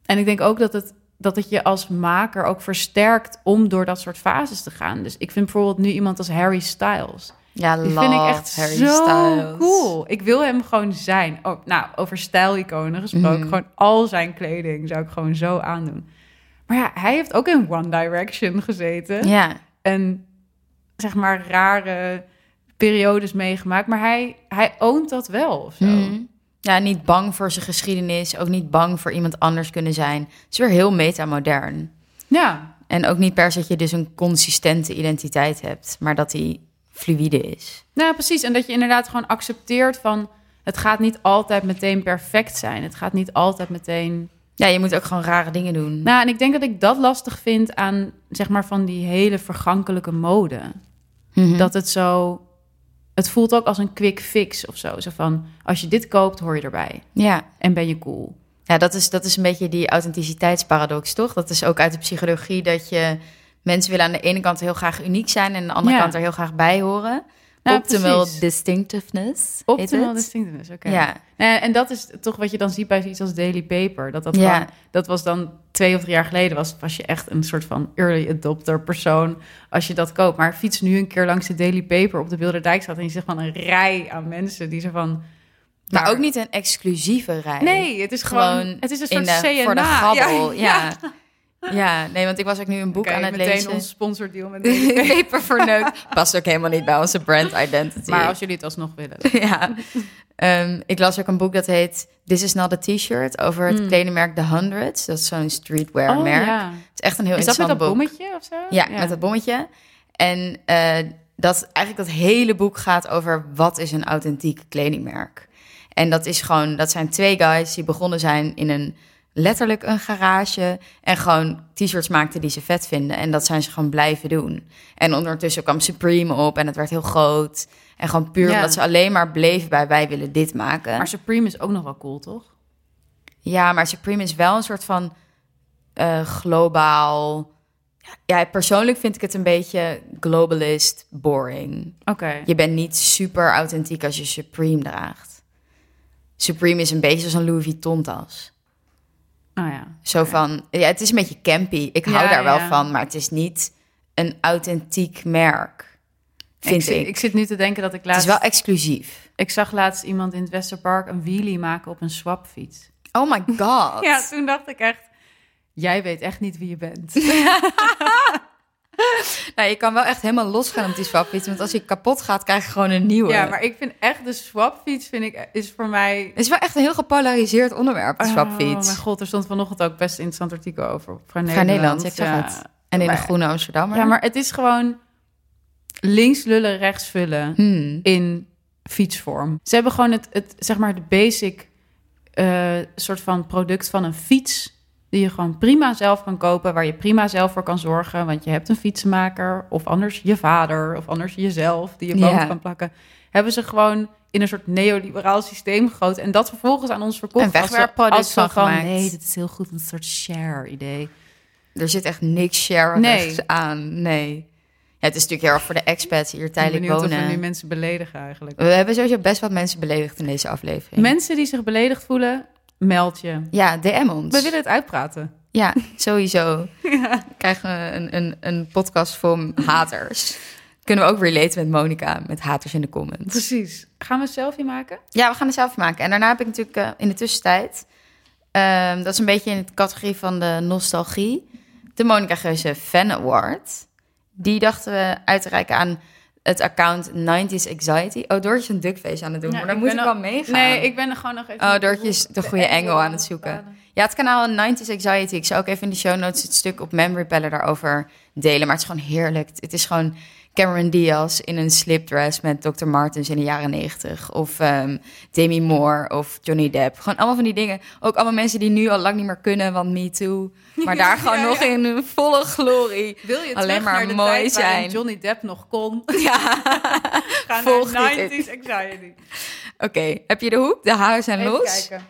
En ik denk ook dat het, dat het je als maker ook versterkt om door dat soort fases te gaan. Dus ik vind bijvoorbeeld nu iemand als Harry Styles. Ja, Die love vind ik echt Harry zo Styles. cool. Ik wil hem gewoon zijn. Oh, nou, over stijliconen gesproken. Mhm. Gewoon al zijn kleding zou ik gewoon zo aandoen. Maar ja, hij heeft ook in One Direction gezeten. Ja, En zeg maar rare periodes meegemaakt. Maar hij, hij oont dat wel of zo. Mhm. ja, niet bang voor zijn geschiedenis, ook niet bang voor iemand anders kunnen zijn. Het is weer heel metamodern. Ja, En ook niet per se dat je dus een consistente identiteit hebt, maar dat die fluïde is. nou precies. En dat je inderdaad gewoon accepteert van... het gaat niet altijd meteen perfect zijn. Het gaat niet altijd meteen... Ja, je moet ook gewoon rare dingen doen. Nou, en ik denk dat ik dat lastig vind aan, zeg maar, van die hele vergankelijke mode. Mhm. Dat het zo... Het voelt ook als een quick fix of zo. Zo van, als je dit koopt, hoor je erbij. Ja, En ben je cool. ja dat, is, dat is een beetje die authenticiteitsparadox, toch? Dat is ook uit de psychologie dat je... Mensen willen aan de ene kant heel graag uniek zijn... en aan de andere Ja. kant er heel graag bij horen. Nou, Optimal precies. distinctiveness. Optimal distinctiveness, oké. Ja. Eh, en dat is toch wat je dan ziet bij iets als Daily Paper. Dat, dat, Ja. gewoon, dat was dan twee of drie jaar geleden, was, was je echt een soort van early adopter persoon als je dat koopt. Maar fiets nu een keer langs de Daily Paper op de Bilderdijk staat en je zegt van een rij aan mensen die ze van... Maar daar- ook niet een exclusieve rij. Nee, het is gewoon, Gewoon het is een in soort de, CNA. voor de gabbel. Ja, ja. ja. Nee, want ik was ook nu een boek aan het meteen lezen. ons sponsordeal met *laughs* Paper. Verneukt. *laughs* Past ook helemaal niet bij onze brand identity. Maar als jullie het alsnog willen. *laughs* ja. Ehm, ik las ook een boek dat heet This is not a t-shirt over het kledingmerk The Hundreds. Dat is zo'n streetwear Oh, merk. ja. Het is echt een heel Is dat met interessant dat boek. bommetje of zo? Ja, met dat bommetje. En eh, dat eigenlijk dat hele boek gaat over wat is een authentiek kledingmerk. En dat is gewoon, dat zijn twee guys die begonnen zijn in een letterlijk een garage en gewoon t-shirts maakten die ze vet vinden. En dat zijn ze gewoon blijven doen. En ondertussen kwam Supreme op en het werd heel groot. En gewoon puur Ja. omdat ze alleen maar bleven bij wij willen dit maken. Maar Supreme is ook nog wel cool, toch? Ja, maar Supreme is wel een soort van eh, globaal. Ja, persoonlijk vind ik het een beetje globalist boring. Oké. Je bent niet super authentiek als je Supreme draagt. Supreme is een beetje zoals een Louis Vuitton tas. Oh ja. Zo van, ja, het is een beetje campy. Ik hou Ja, daar wel ja. van, maar het is niet een authentiek merk, vind ik, ik. zit- ik zit nu te denken dat ik het laatst... is wel exclusief. Ik zag laatst iemand in het Westerpark een wheelie maken op een swapfiets. Oh my *laughs* god. Ja, toen dacht ik echt... Jij weet echt niet wie je bent. *laughs* *laughs* Nou, je kan wel echt helemaal losgaan op die swapfiets, want als hij kapot gaat, krijg je gewoon een nieuwe. Ja, maar ik vind echt de swapfiets vind ik, is voor mij... Het is wel echt een heel gepolariseerd onderwerp, de Oh swapfiets. mijn god, er stond vanochtend ook best een interessant artikel over. Vrij Vrij Nederland. Nederland, ik ja. het. En in Maar- de Groene Amsterdammer. Ja, maar het is gewoon links lullen, rechts vullen Hmm. in fietsvorm. Ze hebben gewoon het, het zeg maar, de basic eh, soort van product van een fiets... die je gewoon prima zelf kan kopen, waar je prima zelf voor kan zorgen. Want je hebt een fietsenmaker, of anders je vader, of anders jezelf... die je boven Ja. kan plakken. Hebben ze gewoon in een soort neoliberaal systeem gegoten... en dat vervolgens aan ons verkocht. Een als wegwerpproduct van gemaakt. Nee, dit is heel goed, een soort share-idee. Er zit echt niks share Nee. aan. Nee. Ja, het is natuurlijk heel erg voor de expats hier Ik ben tijdelijk benieuwd of wonen. we nu mensen beledigen eigenlijk. We hebben sowieso best wat mensen beledigd in deze aflevering. Mensen die zich beledigd voelen, meld je. ja, DM ons. We willen het uitpraten. Ja, sowieso. *laughs* Krijgen we een, een, een podcast vol haters. Kunnen we ook relaten met Monica, met haters in de comments. Precies. Gaan we een selfie maken? Ja, we gaan het zelf maken. En daarna heb ik natuurlijk eh, in de tussentijd... ehm, dat is een beetje in de categorie van de nostalgie... de Monica Geuze Fan Award. Die dachten we uit te reiken aan het account 90s Anxiety. Oh, Doortje is een duckface aan het doen, maar dan ik moet ik wel meegaan. Nee, ik ben er gewoon nog even... Oh, Doortje is de goede engel aan het zoeken. Ja, het kanaal 90s Anxiety. Ik zou ook even in de show notes het stuk op Memory Peller daarover delen. Maar het is gewoon heerlijk. Het is gewoon Cameron Diaz in een slipdress met Dr. Martens in de jaren 90. Of ehm, Demi Moore of Johnny Depp. Gewoon allemaal van die dingen. Ook allemaal mensen die nu al lang niet meer kunnen, want Me Too. Maar daar *laughs* gewoon Ja, nog in volle glorie. Wil je Alleen maar naar de mooi tijd zijn. Johnny Depp nog kon? *laughs* Ja. *laughs* Ga Volg naar dit. 90s Anxiety. Oké, heb je de hoek? De haren zijn Even los. kijken.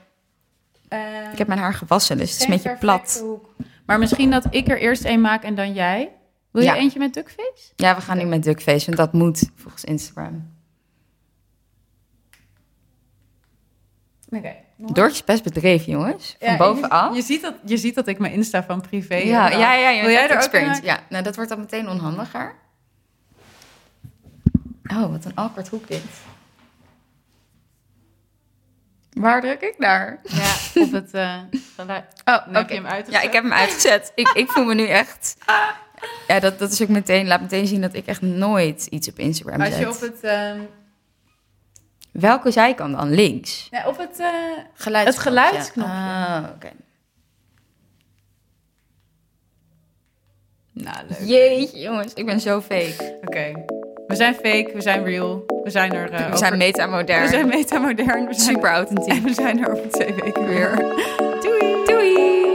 Ehm, Ik heb mijn haar gewassen, dus het is een beetje plat. hoek. Maar misschien dat ik er eerst een maak en dan jij. Wil je Ja. eentje met duckface? Ja, we gaan nu met duckface, want dat moet volgens Instagram. Oké. Doortje is best bedreven, jongens. Van bovenaf. Je, ziet dat, je ziet dat ik mijn Insta van privé ja, heb. ja, ja, ja. Wil jij er ook experience? Ja, nou, dat wordt dan meteen onhandiger. Oh, wat een awkward hoek dit. Waar druk ik naar? Ja, op het eh, geluid. Oh, oké. je hem uitgezet. Ja, ik heb hem uitgezet. ik, ik voel me nu echt... Ja, dat, dat is ook meteen... Laat meteen zien dat ik echt nooit iets op Instagram Als zet. je op het, ehm, Welke zijkant dan? Links? ja, op het, eh, Geluidsknopje. Het geluidsknopje. Ah, oké. nou leuk. Jeetje, jongens. Ik ben zo fake. Oké. We zijn fake, we zijn real. We zijn er. eh, We zijn over- metamodern. We zijn metamodern. We zijn super authentiek. En *laughs* we zijn er over twee weken weer. Doei. Doei.